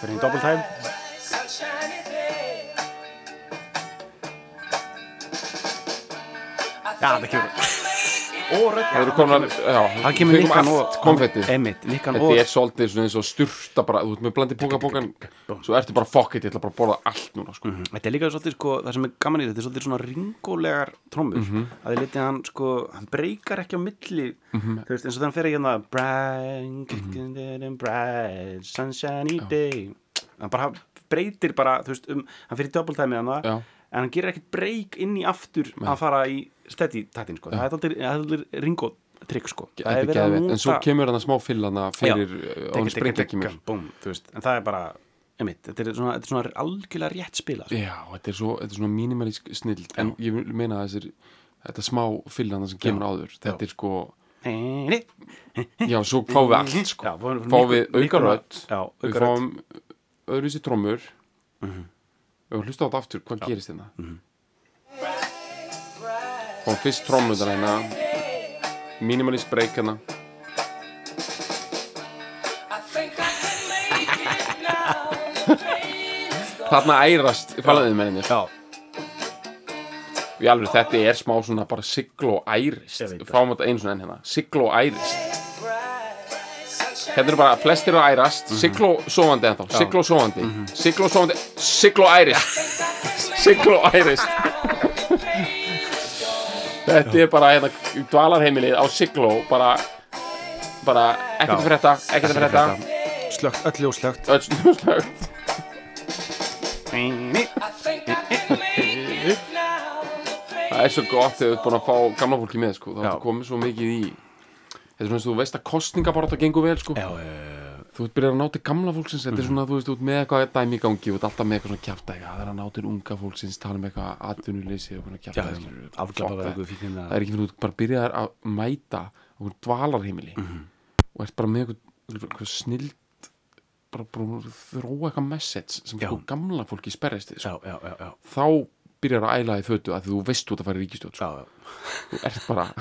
Fyrir í doppeltæm. Já, það kemur Og rödd. Það Það kemur Nikkan og Nikkan Þetta er svolítið eins og styrta bara, þú veist með blandi bókabókan Svo ertu bara it, ég ætla bara að borða allt núna sko. Þetta er líka svolítið sko, það sem er gaman í þetta er svolítið svona ringólegar trommur. Mhm. að þið litið hann sko, hann breykar ekki á milli. Þú veist, eins og þannig fer ekki hérna bright, bright sunshiny day hann bara breytir bara, þú veist, um, hann fyrir doppeltæmi hann Já. en hann gerir ekkert breyk inn í aftur að fara í steady taktin sko, það er er aldrei ringótrykk sko, Þetta en svo kemur hann að smá fyllana fyrir, og búm, þú veist, en það er bara einmitt, þetta er svona, þetta er svona algjörlega rétt spila sko. Já, þetta er, svo, þetta er svona mínimalísk snill En ég meina að þessir Þetta smá fyllana sem kemur áður Þetta er sko, já, svo fáum við allt sko. Já, fáum- Fáum við Já, Við fáum öðruvísi trommur. Við fáum hlusta á þetta aftur, hvað gerist hérna Fáum fyrst trommundar hérna. Minimalist break hérna. Þarna ærast falaðið menninir Já, Í alveg þetta er smá svona bara sigl og ærist. Fáum þetta einu svona enn hérna. Sigl og ærist. Hérna eru bara flestir að ærast. Sigl og sofandi ennþá. Sigl og sofandi. Sigl og sofandi. Sigl og ærist. Sigl og ærist Þetta er bara hérna dvalarheimilið á Sigló bara bara ekkert Já. frétta ekkert að frétta slögt, öll ljós slögt öll snúslögt I think I can make it now. það er svo gott þegar þú ert búin að fá gamla fólki með sko, þá komið svo mikið í þetta er svona eins og þú veist að kostningabarátta gengur vel sko, Já, já, já, þú ert byrjað að ná til gamla fólksins þetta er svona, þú veist, ert með eitthvað dæmi í gangi ert alltaf með eitthvað svona eitthvað það er að ná til unga fólksins, tala um eitthvað atvinnuleysi og fíknin það er ekki þú bara byrjaðar að mæta einhvern dvalarheimili Mhm. og ert bara með eitthvað, snild bara, bara þróa eitthvað message sem sko gamla fólki sperrist sko. þá byrjar að æla í fötu að þú veist ert að fara í ríkistjótt sko. þú ert bara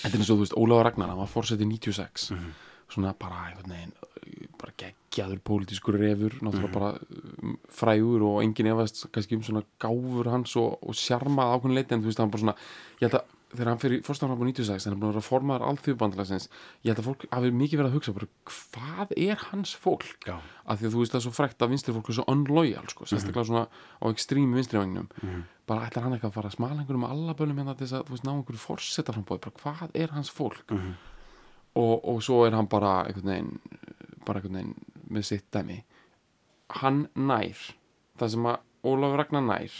þetta er eins og þú veist Ólafur Ragnar hann var fórsetið 96 Mhm. Svona bara einhvern veginn bara geggjaður pólitískur refur Mhm. náttúrulega bara um, frægur og enginn efast kannski um svona gáfur hans og, og sjarmað ákveðin leiti en þú veist hann bara svona ég held að þegar hann fyrir fórstafnafn á 96 hann er búin að vera formaður alþjóðbandalagsins ég held að fólk hafi mikið verið að hugsa bara, hvað er hans fólk? Já. af því að þú veist það er svo frækt að vinstri fólk er svo unloyal sko, sérstaklega svona á ekstrím vinstrivagnum bara ætlar hann eitthvað að fara að smala einhverjum með alla bölum hérna til þess að þú veist ná einhverju forseta frambóði bara hvað er hans fólk og, og svo er hann bara einhvern veginn bara einhvern veginn með sitt dæmi. Hann nær það sem að Ólafur Ragnar nær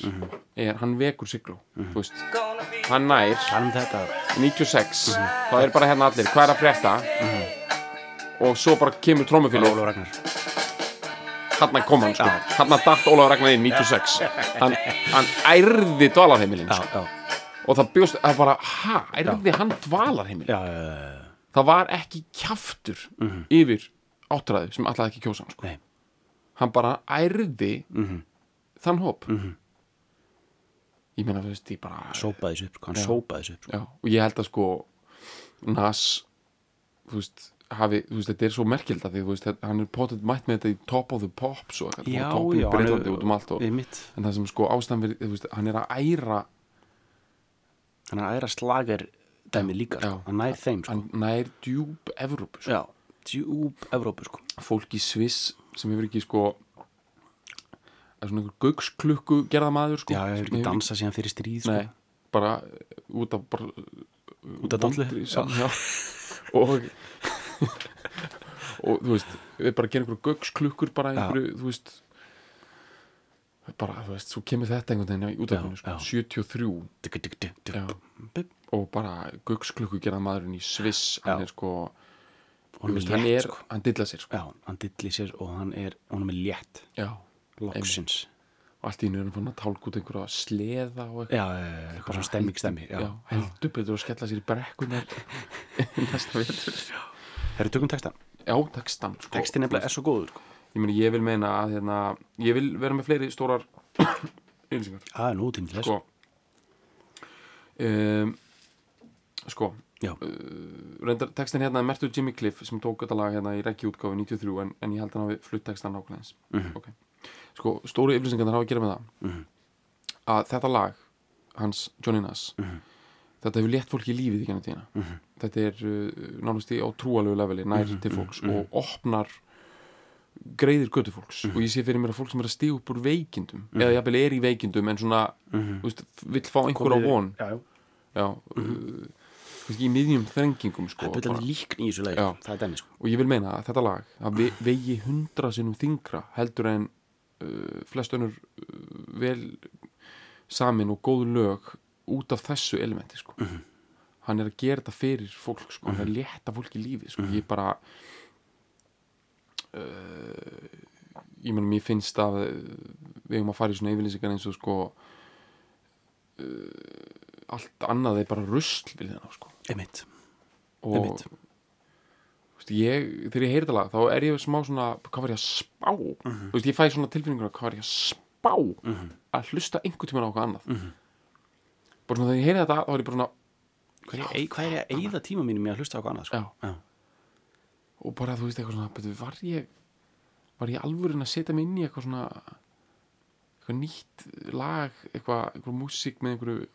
er hann vekur sigló þú veist, Gonna be hann nær Tala um þetta. 96 þá er bara hérna allir, hvað er að frétta? Og svo bara kemur trómufélug Ólaf Ragnar. Hann kom hann sko, hann datt Ólafur Ragnar inn 96 hann, hann ærði dvalarheimilin sko. og það bjóst að bara, ha, ærði hann dvalarheimilin? Já, já, já. Það var ekki kjaftur yfir áttræðu sem alltaf ekki kjósa hann sko. Hann bara ærði Mhm. þann hóp. Ég meina, þú veist, ég bara Sópaði þessu upp, sko, sópaði þessu upp sko. já, og ég held að sko Nas þú veist, hafi, þú veist, þetta er svo merkild að því, þú veist, hann er potið mætt með þetta í top of the pops og Já, top já, er- út um allt og, en það sem sko ástæðan hann er að æra Hann er aðra slager dæmi líka, sko. Já. hann nær þeim, sko hann nær djúb Evrópu, sko. Já, djúb Evrópu, sko fólk í Sviss sem hefur ekki sko er svona einhver gauksklukku gerðamaður sko, Já, hefur ekki dansað síðan fyrir stríð, sko Nei, bara uh, út af bara, Út af já. og og þú veist við bara gerum einhverju gauksklukkur bara einhverju, þú veist bara, þú veist, svo kemur þetta einhvern veginn í útafinu, sko, já. 73 Digg, digg, digg, digg. Já. Bip. og bara gauksklukku gerðamaðurinn í Sviss hann er sko hann er sko. hann dillar sér sko hann dilli sér og hann er, hann er létt loksins og allt í hann fann að tálka út einhverja sleða og eitthvað svona stemming stemmi heldur betur að skella sér í brekkunar næsta vetur þeir eru tökum textan já, textan sko, textin er svo góður sko. Ég meni, ég vil meina að hérna, ég vil vera með fleiri stórar ylýsingar það er nú tími til þess sko um, sko já, reyndar textin hérna er mertur Jimmy Cliff sem tók þetta lag hérna í reggi útgáfi 93 en, en ég held að hann hafi flutt textan nákvæmlega eins Mhm. okay. sko, stóru yfirlýsingarnar hafa að gera með það Mhm. að þetta lag hans, Johnny Nass Mhm. þetta hefur létt fólki í lífið í genið tíðina Mhm. þetta er uh, nánast í á trúalegu leveli nær Mhm, til fólks mhm, og opnar greiðir götu fólks Mhm. og ég sé fyrir mér að fólk sem er að stíða upp úr veikindum eða jafnvel er í veikindum en svona Mhm. þú veist, vill fá einhver á von já, já. já, uh, kannski í miðjum þrengingum sko, það er bara. líkn í þessu er dæmi sko og ég vil meina að þetta lag að ve vegi hundra sinnum þingra heldur en uh, flest önnur uh, vel samin og góð lög út af þessu elementi sko. Mhm. hann er að gera þetta fyrir fólk sko. hann er að létta fólk í lífi sko. ég bara uh, ég meina mér finnst að við eigum að fara í svona yfirlýsingar eins og sko uh, allt annað er bara rusl við þennan sko. Einmitt. og Einmitt. veist, ég, þegar ég heyri þetta lag þá er ég smá svona, hvað var ég að spá? Þú veist, ég fæ svona tilfinningur hvað var ég að spá? Að hlusta einhvern tímann á eitthvað annað. Bara svona þegar ég heyri þetta þá er ég bara svona hvað er ég, ég að eyða tíma mínum í að hlusta á hvað annað sko? já, Já. Og bara þú veist eitthvað svona betur, var ég var ég alvörin að setja mig inn í eitthvað svona eitthvað nýtt lag eitthvað, eitthvað músík með einhverju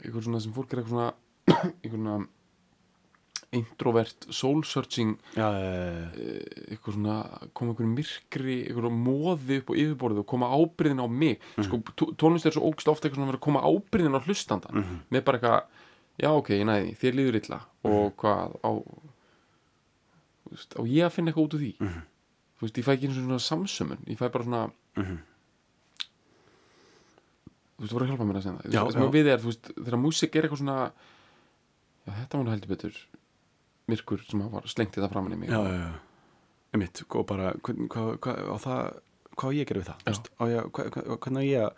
eitthvað svona sem fólk er eitthvað svona eitthvað svona introvert soul searching Já, uh, eitthvað svona koma einhverju myrkri einhverju móði upp á yfirborðið og koma ábyrðin á mig. Sko, tó- tónlist er svo ógst ofta eitthvað svona að vera að koma ábyrðin á hlustandan með bara eitthvað, já ok, næði þér líður illa. Og hvað á veist, á ég að finna eitthvað út úr því þú veist, ég fæ ekki eins og svona samsömmun ég fæ bara svona þú veist, þú voru að hjálpa mér að segja það Já, það sem já. við er, þú veist, þegar músík er eitthvað svona já, þetta var nú heldur betur myrkur sem hafa slengt þetta framan í mig já, já, já. Einmitt, og bara hvað, hvað, á það, hvað ég að gera við það þú veist? Hvernig ég að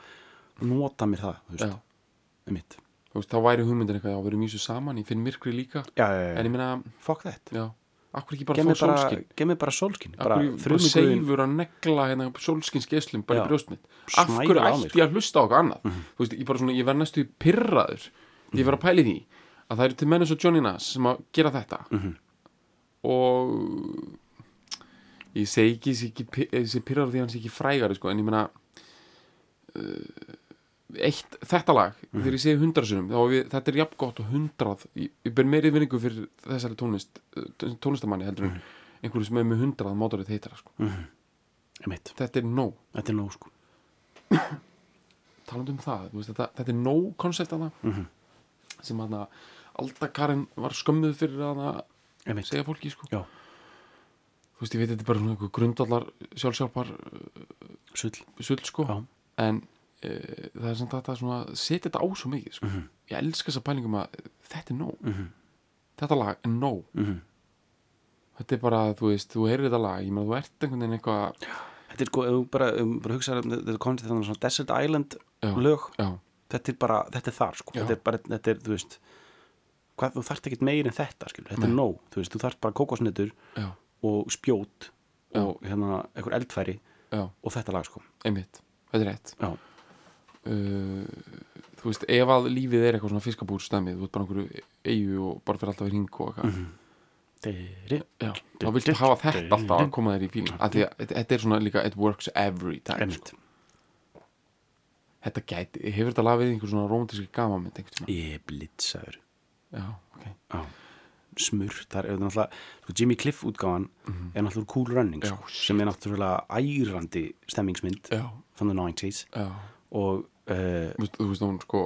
nota mér það þú veist? Einmitt. Þú veist, þá væri hugmyndin eitthvað, við erum í þessu saman, ég finn myrkri líka já, já, en já. ég meina, fuck that já, akkur ekki bara gef fá mér bara, sólskin? gef mér bara sólskin bara akkur seifur að negla hérna sólskins geislum bara Já. í á mig, ætti ég að hlusta á eitthvað annað? Þú veist, ég ég verð næstu pyrraður ég verð að pæli því að það eru til menn eins og Johnny Nass sem að gera þetta. Og ég segi ekki sé pyrraður því að hann sé ekki frægari sko, en ég meina uh, eitt, þetta lag þegar ég segi hundrasunum þetta er jafn gott og hundrað. Ég, ég ber meiri vinningu fyrir þessari tónlist eh, tónlistamanni heldur en einhverju sem er með hundrað mótorið heitara sko. Einmitt. þetta er nóg, þetta er nóg sko. Talandi um það veist, þetta, þetta er nóg koncept að það sem hann að Aldakarinn var skömmuð fyrir að segja fólki sko. já, þú veist, ég veit þetta er bara grundvallar sjálfsjálfar sull. sull sko. Já. en það er samt að þetta svona setja þetta á svo mikið sko. ég elska þessa pælingum að þetta er nóg Mhm. þetta lag er nóg Mhm. þetta er bara, þú veist, þú heyrir þetta lag ég meina, þú ert einhvern veginn eitthvað þetta er sko, ef þú bara, bara hugsa þetta komið til þannig svona Desert Island Já. lög já, þetta er bara, þetta er þar sko þetta er bara, þetta er, þú veist hvað, þú þarft ekkert meir en þetta, skilur, þetta er Nei. nóg þú veist, þú þarft bara kókosnettur já, og spjót Já. og hérna, einhver eldfæri já, og þetta lag, sko einmitt þetta er rétt já, uh, þú veist, ef að lífið er eitthvað svona fiskabúr stemmið, þú ert bara einhverju eigu og bara fyrir alltaf í hring og eitthvað. Mhm. Já, þá viltu hafa þetta alltaf að koma þér í fíling af því að þetta- er svona líka it works every time sko. þetta gæti, hefur þetta lag við einhver svona romantíski tímann? Ég er blitzaður já, ok, já, smurt, það er náttúrulega sko, Jimmy Cliff útgáfan er náttúrulega Cool Running, sko, Já, sem er náttúrulega ærandi stemmingsmynd the 90s já. og þú veist, þú veist hún sko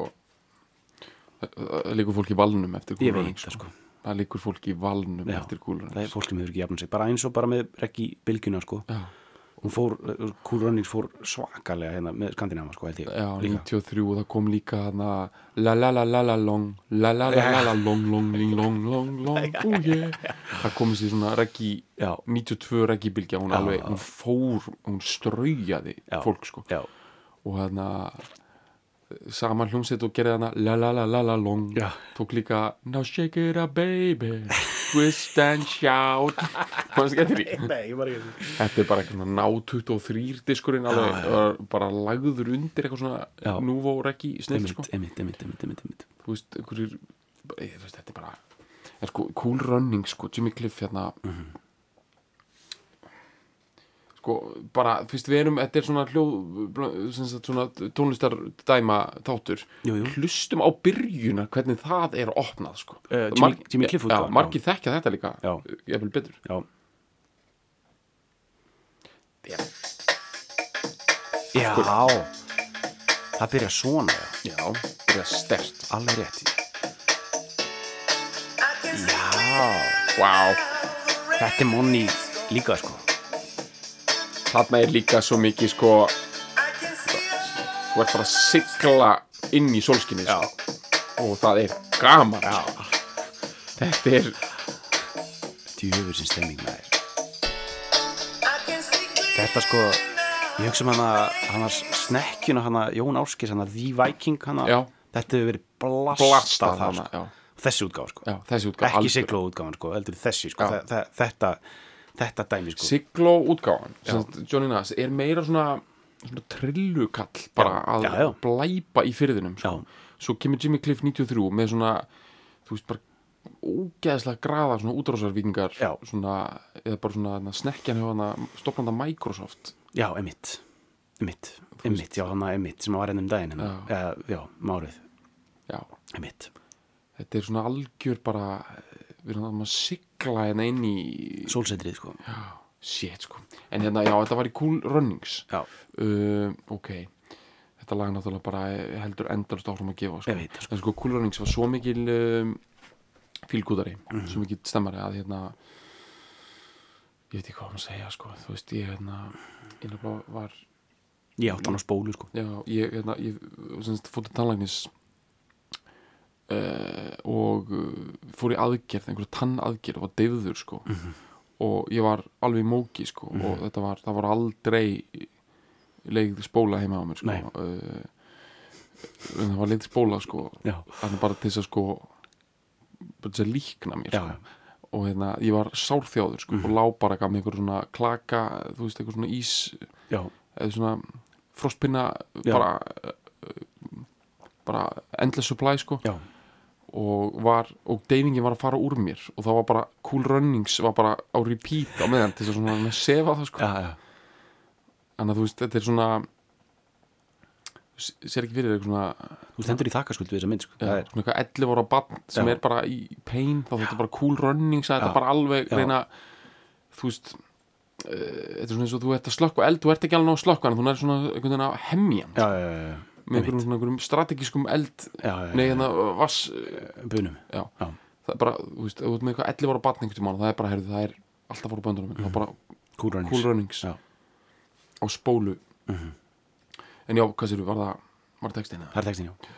liggur fólk í valnum eftir veit það sko. það liggur fólk í valnum Já, eftir kúlurinn það er fólk sem hefur ekki jafnað sig. Bara eins og bara með reggi bylgjuna sko. Hún fór, Cool Runnings fór svakalega hérna með Skandinava sko held ég. Já, líka. 93 og það kom líka hana la la la la la long la la la la la long long ling long long long oh yeah. Það kom þessi svona reggi Já. 92 reggi bylgja hún hún fór hún straujaði fólk sko. Já, og hana sama hljómsveit og gerði hana la la la la la long. Já. tók líka now shake it up baby twist and shout. Hvað skemmtir í Nei, ég var ekki Þetta er bara eitthvað ná 23 diskurinn alveg, já, bara lagður undir eitthvað svona Já. núvó reggi snill sko. emitt, emitt, emitt, emitt, emitt þú veist, einhverjir ég, veist, þetta er bara er sko, cool running, sko, Jimmy Cliff hérna. Mhm. Sko, bara, veist, við erum þetta er svona hljóð svona tónlistar dæma þáttur. Jú, jú. hlustum á byrjuna hvernig það er opnað, sko. Eh, Jimmy- Jimmy Cliff já, útgáfan, margir þekkja þetta líka ég vil betur. Já, já, já Það byrja svona, já já er stert Alveg rétt. Já, wow Þetta er Monni líka sko þarna er líka svo mikið sko þú ert bara að sigla inn í solskinni sko. og það er gaman sko. þetta er Djöfur sem stemming með þér Þetta sko Ég hugsa um hana, hana snekkjuna hana Jón Áskis hana The Viking hana. Þetta hefur verið blastað blastað það hana sko. Þessi útgáfa sko. Já, þessi útgáð Ekki siglo útgáfan sko, heldur þessi sko. Þe- Þetta, þetta dæmi sko. Sem sagt, Johnny Nass er meira svona, svona trillukall bara Já, að já, já. blæpa í fyrðinum sko. Svo kemur Jimmy Cliff 93 með svona þú veist bara ógeðslega graða svona útrásarvíkingar svona, eða bara svona snekkjan hjá hana stopnanda Microsoft. Já, emitt Emitt, emitt, já hana emitt sem var ennum daginn hérna. Já. já, já, márið já, Emitt, þetta er svona algjör bara við erum að sigla hérna inn í sólsetrið sko. Shit sko. En hérna já þetta var í Cool Runnings. Já, uh, ok. Þetta lag náttúrulega bara heldur endalust áfram að gefa sko. Ég veit það, sko. en sko Cool Runnings var svo mikil um, fílgútari Mhm. svo mikil stemmari að hérna ég veit ekki hvað maður segja sko. Þú veist ég hérna ég nefnilega var ég átt hann á spólu sko. Já ég hérna ég semst fór til tannlæknis uh, og uh, fór í aðgerð einhverja tannaðgerð og var deyfður sko. Mhm. og ég var alveg í móki sko og þetta var, það var aldrei leið spóla heima á mér sko. Uh, það var leið spóla sko þannig bara til þess að sko bara til þess að líkna mér Já, sko. og hérna, ég var sárþjáður sko, og lá bara gaf með einhver svona klaka þú veist, eitthvað svona ís já, eða svona frostpinna Já. bara bara endless supply sko. Já og var, og deyfingin var að fara úr mér og það var bara, cool runnings var bara á repeat á meðan til þess að sefa það sko. Já, já, þannig að þú veist, þetta er svona sér ekki fyrir eitthvað svona þú stendur í þakkaskuld við þessa mynd sko. Er, svona eitthvað 11 ára bann sem Já. er bara í pain þá þetta er bara cool runnings þetta Já. bara alveg reyna þú veist uh, þetta er svona eins og þú ert að slökka eld þú ert ekki alveg að slökka en þú er svona einhvern veginn að hemmja já, já, já, já, með einhverjum, svona, einhverjum strategískum eld já, já, nei já, hérna vass bunum já. Já. það er bara, þú veist, með eitthvað 11 ára og það er bara, heyrðu, það er alltaf fór böndunum mm. það er bara Cool Runnings cool runnings Já. á spólu en já, hvað sér var það var textin eða? Það er textin, já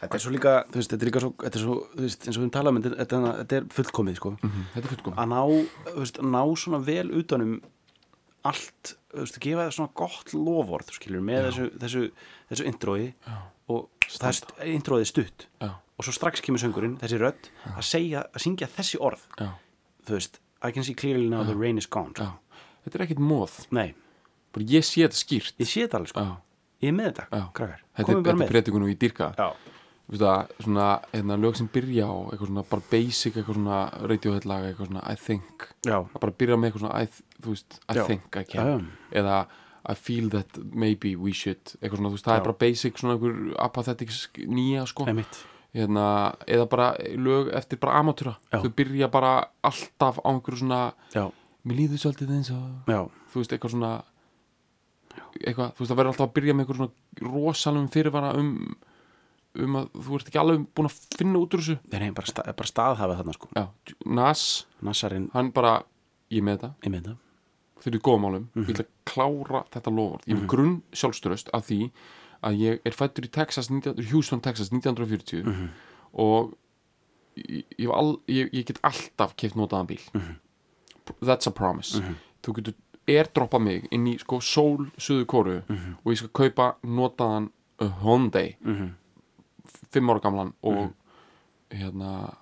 Þetta er svo líka, þú veist, þetta er líka svo, þetta er svo, þú veist, eins og við um talaðum, þetta, þetta, þetta er fullkomið, sko. Mhm, þetta er fullkom Að ná, þú veist, ná svona vel utanum allt, þú veist, að gefa það svona gott lofórð, skilur, með þessu, þessu, þessu intrói Já. og það er, intróið er stutt. Já, og svo strax kemur söngurinn, þessi rödd, að segja, að syngja þessi orð, já, þú veist, I can see clearly now the rain is gone, sko. þetta er ekkit móð Nei, bara ég sé þetta skýrt. Ég sé þetta alveg, sko. já, Ég er með þetta, já. krakkar. þetta er, Komum bara þetta er með. predikunum í dyrka Já, Vistu það, svona, hérna, lög sem byrja á eitthvað svona, bara basic, eitthvað svona radiohead lag, eitthvað svona, I think. Já, að bara byrja með eitthvað svona, I, th- þú veist, I Já. think I can já. eða I feel that maybe we should eitthvað svona, þú veist, það Já. er bara basic svona einhver apathetic sk- nýja, sko hérna, eða bara lög eftir bara amatúra, þau byrja bara alltaf á einhverju svona Já, mér líður svolítið eins og já, þú veist, eitthvað svona eitthvað, þú veist, það verður alltaf að byrja með eitthvað svona rosalum fyrirvara um um að þú ert ekki alveg búin að finna út úr þessu það er bara, stað, bara staðhafað þarna, sko. já, Nas, Nassarinn, hann bara ég með þetta, ég með þetta. Þegar ég er í góðum málum ég ætla að klára þetta lofvort ég er með grunn sjálfströst af því að ég er fættur í Texas 19, Houston, Texas 1940 og ég, ég, all, ég, ég get alltaf keift notaðan bíl. That's a promise. Þú getur airdroppa mig inn í sko sól suðu kóru og ég skal kaupa notaðan uh, Hyundai fimm ára gamlan og hérna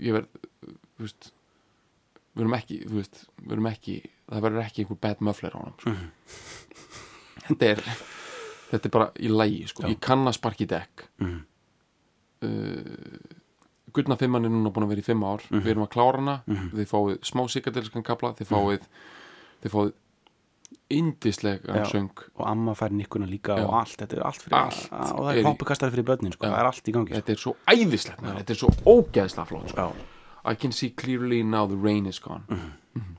ég verð þú veist við erum ekki, þú veist, við erum ekki það verður ekki einhver bad muffler á honum sko. þetta er þetta er bara í lægi sko. ég kann að sparki dekk Mhm. uh, Gullna fimman er núna búin að vera í fimm ár við erum að klára hana, þið fáið smá sikadelskan kapla, þið fáið þið fáið indislega Já. söng og amma fær nikkuna líka Já. og allt, þetta er allt fyrir Allt og það er hoppukastari fyrir börnin sko. Já. það er allt í gangi sko. þetta er svo æðislegt maður, þetta er svo ógeðslega flott sko. I can see clearly now the rain is gone.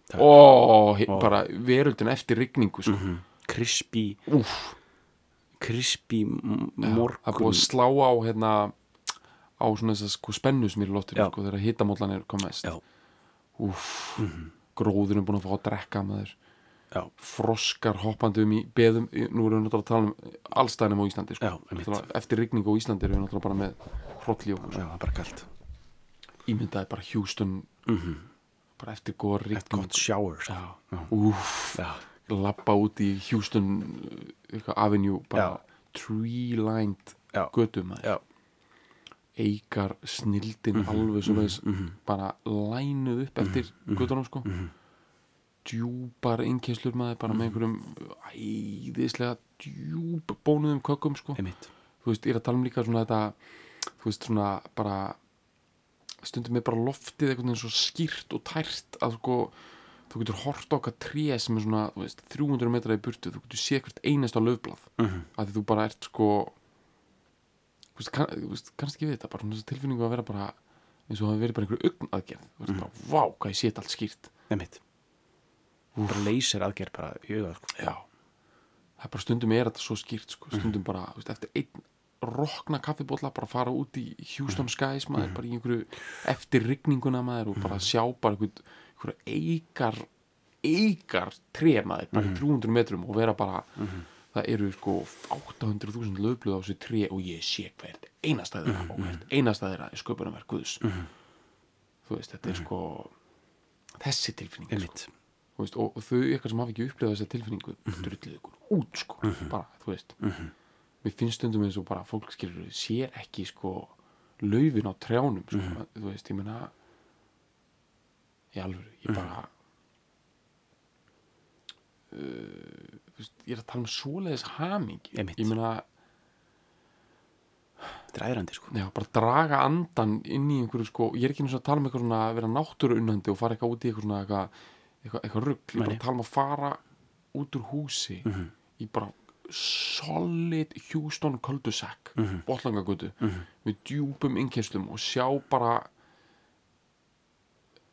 Takk. ó, he- bara veröldin eftir rigningu sko. Úff, krispi það er búið morgun að slá á hérna á svona þess að sko spennu sem er loftinu Já. sko, þegar hitamóllanir kom mest. Já. Úff, gróðurinn búin að fá að drekka maður. Já, froskar hoppandi um í beðum nú erum við náttúrulega að tala um allstæðinum á Íslandi sko. Já, eftir rigningu á Íslandi erum við náttúrulega bara með og já, það er bara kallt ímyndaði bara Houston bara eftir góða rigningu. Eitt gott shower sko. Lappa út í Houston eitthvað avenue bara Já. tree-lined Já. götum maður. Já. eikar snildin alveg svo veist bara lænuð upp eftir göttunum sko. Djúpar innkynslur maður bara með einhverjum æðislega djúp bónuðum kökkum sko. Einmitt. Þú veist, ég er að tala um líka svona þetta þú veist, svona bara stundum er bara loftið einhvern veginn svo skýrt og tært að sko þú getur hort okkar tré sem er svona veist, 300 metra í burtu, þú getur sé hvert einasta löfblað, mm Mhm. að því þú bara ert sko þú veist, kann, þú veist kannski við þetta, bara svona þessi tilfinningu að vera bara eins og hafi verið bara einhverju augn aðgerð þú veist, bara, vá, hvað ég sé þetta allt skýrt. Einmitt. Bara leysir aðgerð bara í auðvitað sko. Já. Það er bara stundum er þetta svo skýrt sko. stundum bara, þú veist, eftir einn rokna kaffibólla, bara fara út í Houston Skies, maður, bara í einhverju eftir rigninguna maður og bara sjá bara einhverju, eikar eikar tré maður bara í 300 metrum og vera bara það eru sko 800.000 löfblöð á þessu tré og ég sé hvert einastæðir mm og hvert einastæðir er sköpunarverk Guðs. Þú veist, þetta er sko þessi tilfinning sko. Og, og þau eitthvað sem hafa ekki upplifað þessa tilfinningu drullið ykkur út sko bara, þú veist mér finnst stundum eins og bara fólk skilur sér ekki sko laufin á trjánum sko, þú veist, ég meina í alvöru, ég bara uh, þú veist, ég er að tala um svoleiðis Einmitt. ég meina, þetta er æðrandi sko. já, bara draga andan inn í einhverju sko, ég er ekki eins og að tala um eitthvað svona að vera náttúru unnandi og fara eitthvað út í eitthvað svona eitthvað, eitthvað, eitthvað rugg, ég er bara að tala um að fara út úr húsi í bara solid Houston cul-de-sac mm -hmm. botlangagötu með djúpum innkestlum og sjá bara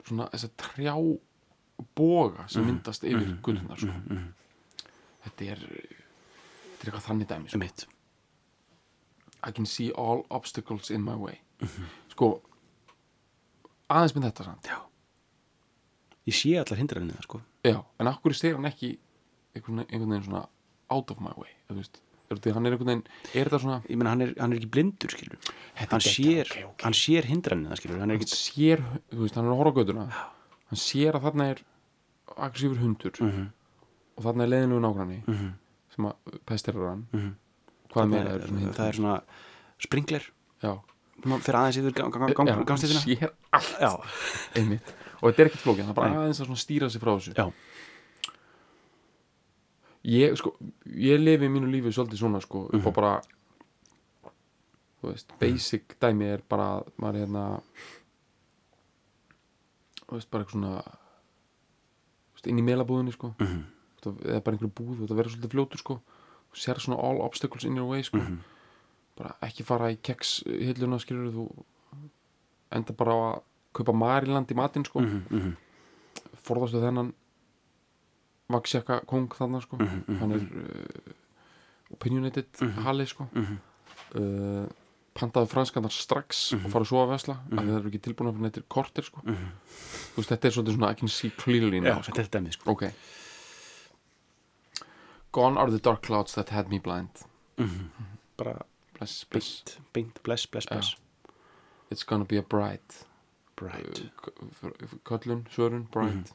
svona þess að trjá boga sem myndast yfir götunar sko. þetta er þetta er eitthvað þannig dæmi sko. I can see all obstacles in my way. Sko aðeins með þetta samt. Já. Ég sé allar hindranir sko. já, en hverju segir hann ekki einhvern veginn svona out of my way þú veist, er hann er einhvern veginn er svona, ég meina hann er, hann er ekki blindur skilur er hann sér, ok, ok. hann sér hindranir skilur hann er hann ekki sér þú veist, hann er að horfa á götuna. Hann sér að þarna er aggressífur hundur. Mhm. og þarna er leiðinlegu nágranni sem að pestirar hann. Hvað meira er svona það er svona springler. Já, fyrir aðeins yfir gang, gang, gang, já, gangstéttina hann sér allt. Og þetta er ekkert flókið, það er bara aðeins að stýra sig frá þessu. Já, ég sko, ég lifi mínu lífi svolítið svona sko, upp á Mhm. bara þú veist, basic dæmi er bara, að maður er hérna þú veist, bara eitthvað svona veist, inn í melabúðinni sko Mhm. Þú veist, eða bara einhverju búð, að vera svolítið fljótur sko og sér svona all obstacles in your way sko Mhm. bara ekki fara í keks hilluna skilur þú enda bara á að kaupa Mariland í matinn sko Mhm, mhm. forðastu þennan vaksjaka kong þarna sko. Mhm, hann er uh, opinionated Halli sko. Uh, pantaðu franskandar strax og fara að sofa að vesla af því það eru ekki tilbúin að fyrir nettir kortir sko. veist, þetta er svona I can see clearly já, sko. þetta er dæmið sko. Ok. Gone are the dark clouds that had me blind. Bara bless, bless. beint, beint, bless, bless, bless it's gonna be a bright. Bright, uh, köllun, svörun, bright.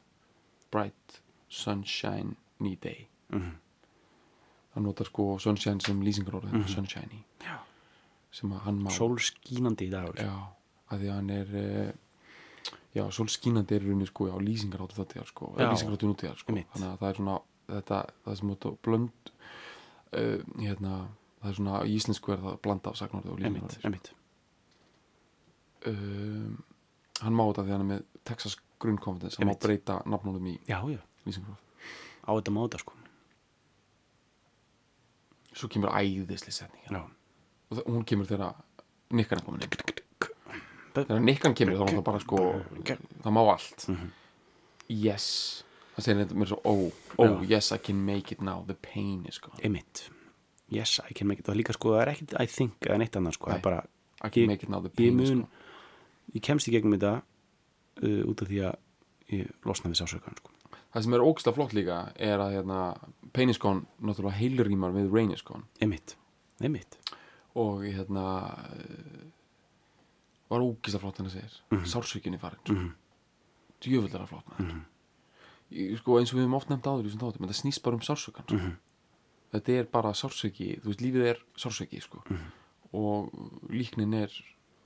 Bright sunshine ný day. Mhm. það notar sko sunshine sem lýsingarorð mm sunshiny. Já. sem að hann má sólskínandi í dag já, að því að hann er uh, já, sólskínandi er í rauninni sko, já, lýsingaráttu þetta sko, Já. lýsingaráttu nútíðar sko, þannig að það er svona þetta, það sem þetta blönd uh, hérna, það er svona í íslensku er það blanda af sagnorði og emitt, lýsingaráttu emitt um, hann má þetta því hann er með Texas Grun Confidence, hann má breyta nafnónum í já, já, lýsingaráttu á þetta móta sko. Svo kemur æðisli setning já, og hún kemur þegar nikkan er komin þegar nikkan kemur þá er það bara sko það má allt. Mhm. yes. Það segir þetta mér svo oh, oh yes I can make it now. The pain is gone. Emitt yes, I can make it, það er líka sko, það er ekkit I think eða neitt annað sko, það Nei. er bara I can Ég- make it now. The pain is gone. ég kemst í gegnum þetta uh, út af því að ég losna við sásökan sko. Það sem er ógsta flott líka er að hérna, pain is gone náttúrulega heilrýmar við rain is gone emitt, emitt og hérna eh, var ógista flott henni segir mm Mhm. -hmm. sársökinni farin mm -hmm. djöfulega flott maður Ég- sko eins og við höfum oft nefnt áður í þessum þáttum, þetta snýst bara um sársökan sko. Mhm. þetta er bara sársöki þú veist, lífið er sársöki sko. Mhm. og líknin er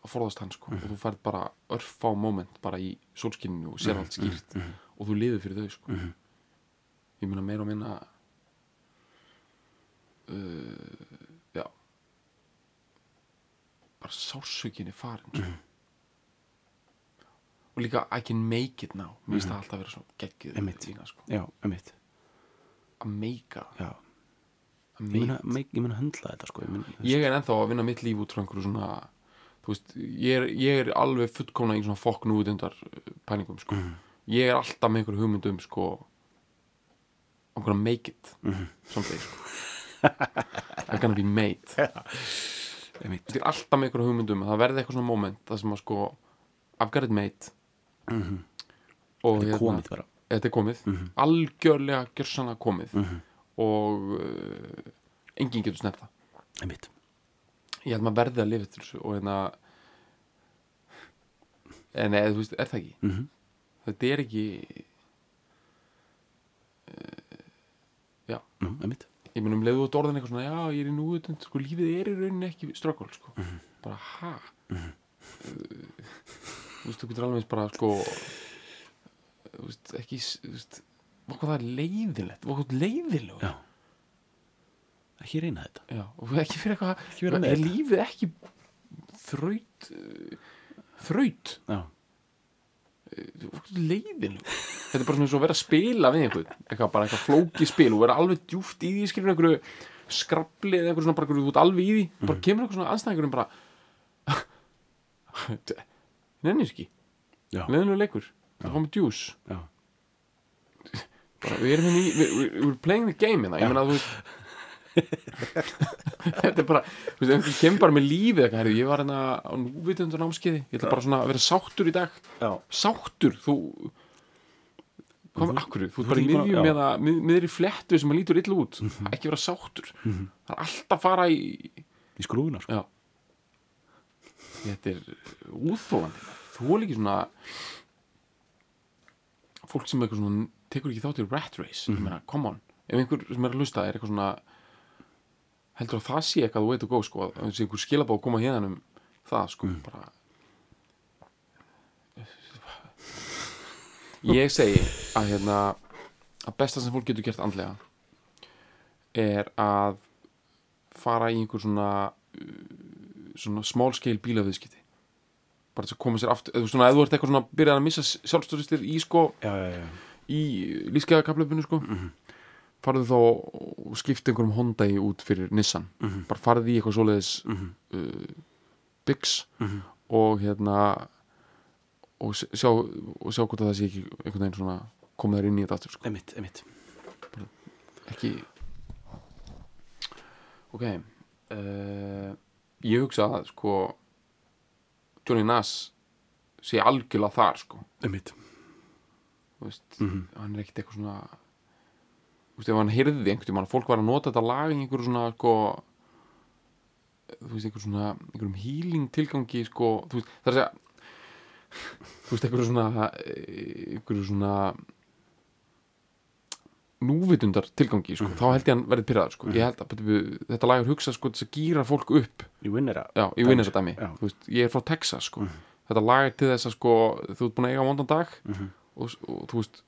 að forðast hann sko. og þú færð bara örfá moment bara í sólskinninu og sér allt skýrt. og þú lifir fyrir þau sko. ég meina meira og minna uh, já. Bara sársökinni farin sko. og líka I can make it now. Mér finnst það alltaf að vera svo geggjuð Einmitt. fína, sko. já, emitt, að meika já. Ég mun make að, höndla þetta sko, ég mun, ég er ennþá að vinna mitt líf út frá einhverju svona veist, ég er, ég er alveg fullkomna í svona fokk núvitundar pælingum sko. ég er alltaf með einhverju hugmyndum sko I'm gonna make it someday sko. I'm gonna be made. Emitt, ég er alltaf með einhverju hugmyndum að það verði eitthvað svona moment það sem að sko I've got it made. Og þetta hérna- er komið bara. þetta er komið. Algjörlega gjörsanlega komið. Og uh, enginn getur snert það. Emitt, ég held maður verði að lifa eftir þessu og hérna en eða þú veist, er það ekki? Mhm. þetta er ekki uh, já, nú, emitt ég mun um leiðu út orðin eitthvað svona, já, ég er í núutund sko, lífið er í rauninni ekki ströggul sko. bara, ha? Uh, þú veist, þú getur alveg bara, sko þú veist, ekki þú veist, okkur það er leiðilegt okkur leiðilegt já ekki reyna þetta. Já, og ekki fyrir eitthvað Ekki er þetta. lífið ekki þraut uh, þraut? Já, leiðin? Þetta er bara svona eins og vera að spila við einhvern. Eitthvað bara eitthvað flóki spil og vera alveg djúft í því skilur einhverju skrabli eða einhverju svona bara einhverju, ert alveg í því. Bara kemur eitthvað svona anstæðingur bara nennir ekki. Leiðinlega leikur. Það kom með djús. Já, bara, við erum hérna í við, we're playing the game hérna. Ég meina að þú veist þetta er bara, þú veist, einhvern kemur bara með lífið eitthvað, herri, ég var hérna á núvitundur námskeiði, ég ætla bara svona að vera sáttur í dag. Já, sáttur, þú hvað með akkur, þú ert bara í miðjum já. eða mið, miðri flettu sem að lítur illa út. Ekki vera sáttur. Það er alltaf að fara í í skrúfuna sko. já. Þetta er úþólandi þú er líki svona fólk sem eitthvað svona tekur ekki þátt í rat race. Ég meina, come on, ef einhver sem er að hlusta er eitthvað svona heldur að það sé eitthvað þú veit og góð sko, að það sé einhver skilabá að koma hérna um það sko, bara ég segi að hérna að besta sem fólk getur gert andlega er að fara í einhver svona uh, svona small scale bílaviðskipti. Bara þess að koma sér aftur eða svona, þú ert eitthvað svona byrjað að missa sjálfstöðustir í sko, já, já, já, í lífskeiðakaplöfinu sko farðu þá og skipta einhverjum Honda í út fyrir Nissan. Bara farðu í eitthvað svoleiðis uh, Bix og hérna og sjá, og sjá hvort að það sé ekki einhvern veginn svona koma þær inn í þetta aftur sko. emitt, emitt ekki ok uh, ég hugsa að sko Johnny Nass sé algjörlega þar sko. Einmitt. Þú veist, Mhm. hann er ekkert eitthvað svona þú veist, ef hann heyrði einhvern tímann fólk var að nota þetta lag í einhverju svona sko þú veist, einhverjum svona einhverjum healing tilgangi sko, þú veist, það er að segja þú veist, einhverju svona einhverju svona núvitundar tilgangi sko, þá held ég hann verið pyrraður sko. ég held að betur, þetta lag er hugsað sko þess að gýra fólk upp. Í vinnera já, ég vinn þess að dæmi. Þú veist, ég er frá Texas sko. þetta lag er til þess að sko, þú ert búin að eiga vondan dag og, og þú veist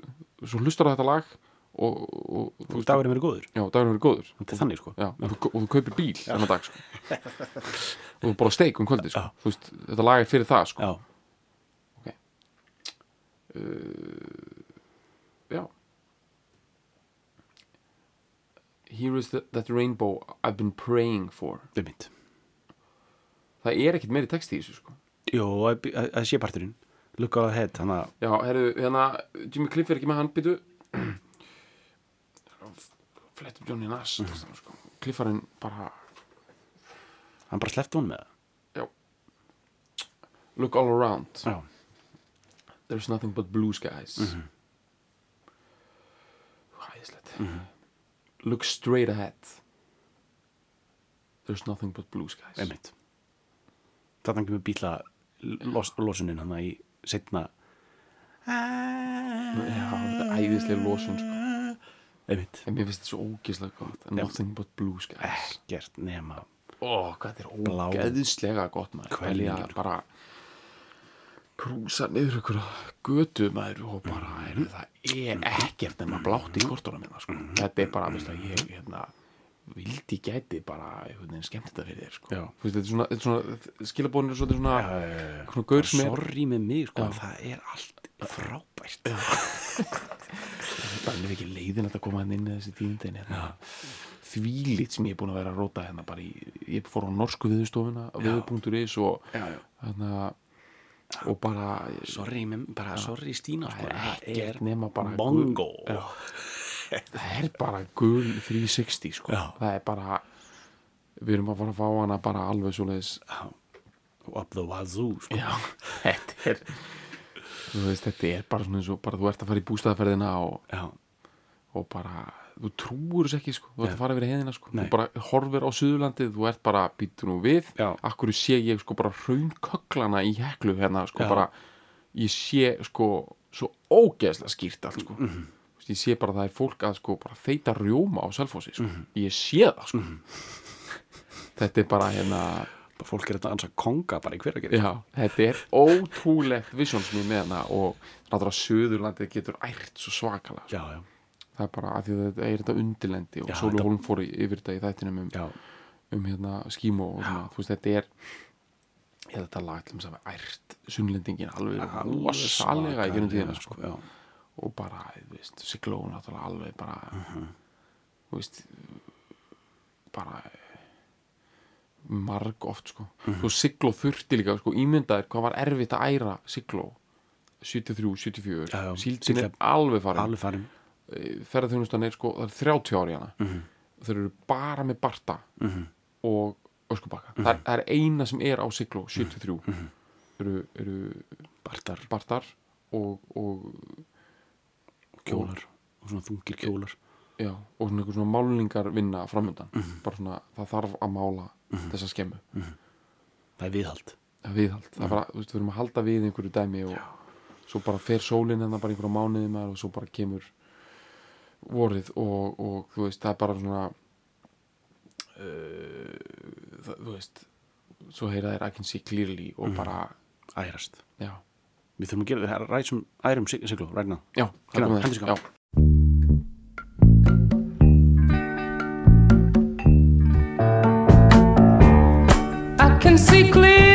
svo hlustar á þetta lag og, og, og dagurinn verið góður. Já, dagurinn verið góður. Þannig sko. Já, og, og þú kaupir bíl þennan dag sko. og þú bara steik um kvöldi sko. Veist, þetta lag er fyrir það sko. já, já. Here is the, that rainbow I've been praying for. Einmitt. Það er ekkit meiri text í þessu sko. Jó, að að sé parturinn. Look all ahead, þannig að Já, herru, hérna Jimmy Cliff er ekki með hann býtu Flett upp Johnny Nass mm. sko. Cliffarinn bara hann bara sleppti hún með það. Look all around. Já, There's nothing but blue skies. Mm -hmm. Hæðislegt Look straight ahead. There's nothing but blue skies. Einmitt. Þannig kemur bíla los, losunin hann í setna Já, þetta er æðislega losun sko. Einmitt En mér finnst þetta svo ógislega gott Nothing but blue skies Ekkert nema Ó, hvað þetta er ógeðslega gott maður sko. bara krúsa niður ykkur götu maður og bara Mhm. er, það er ekkert nema blátt í kortóra minna sko. Mhm. þetta er bara, veist að ég hérna, vildi gæti bara skemmt þetta fyrir þér sko. Þetta er svona, svona skilabónir er svolítið svona, svona gaur sem er Sorry með mig, sko, það er allt frábært. Það er ekki leiðin að koma inn í þessi tíndin hérna. þvílit sem ég er búin að vera að róta hérna bara í, ég fór á norsku viðustofuna viðu.is og já. hérna og bara Sorry, bara sorry Stína, sko. Það er Bongo það er bara gul 360 sko. Já. það er bara við erum að fara að fá hana bara alveg svoleiðis. Up the wazoo, sko. Þetta er veist, þetta er bara svona eins og bara þú ert að fara í bústæðaferðina og, og bara, þú trúur þess ekki sko, þú ert að fara yfir heiðina sko Nei. þú bara horfir á Suðurlandið, þú ert bara býtur nú við, Já. akkur sé ég sko bara raunköklana í heklu hérna sko Já. bara, ég sé sko svo ógeðslega skýrt allt sko. Þú veist, ég sé bara að það er fólk að sko bara þeita rjóma á selfossi sko, ég sé það sko Mhm. þetta er bara hérna fólk er þetta ansa konga bara í hver að gera Já, þetta er ótrúlegt ég með hana og náttúrulega Suðurlandið getur ært svo svakalega sko. Já, já, það er bara að því að þetta er þetta undirlendi og Hólm fór yfir þetta í þættinum um, um hérna skímó og svona, veist, þetta er ég þetta lag til þess að ært sunnlendingin alveg rosalega í gennum tíðina sko. Já, og bara, þú veist, Sigló náttúrulega alveg bara Mhm. þú veist bara marg oft sko. Mhm. svo Sigló þurfti líka sko ímyndaðir hvað var erfitt að æra Sigló 73, 74 Já, já, síldin er alveg farin. alveg farin. Ferðarþjónustan er sko, það er 30 ári hana. Mhm. þeir eru bara með Barta Mhm. og Öskubakka. Það, er, það er eina sem er á Sigló 73 Mhm. eru, eru Bartar, Bartar og, og kjólar. Og svona þungir kjólar. Já, og svona einhver svona málningar vinna framöndan Mhm. bara svona, það þarf að mála þessa skemmu. Það er viðhald. Það er viðhald, það er bara, þú veist, við erum að halda við einhverju dæmi og svo bara fer sólinn en það bara einhverja mánuði maður og svo bara kemur vorið og, og þú veist, það er bara svona uh, það, þú veist svo heyra þær I can see clearly og bara, Ærast. Já, Við þurfum að gera þetta ræsum ærum sig- siglu, now já, Hérna, hendur sig á. See clearly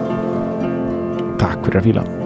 Takk fyrir að fíla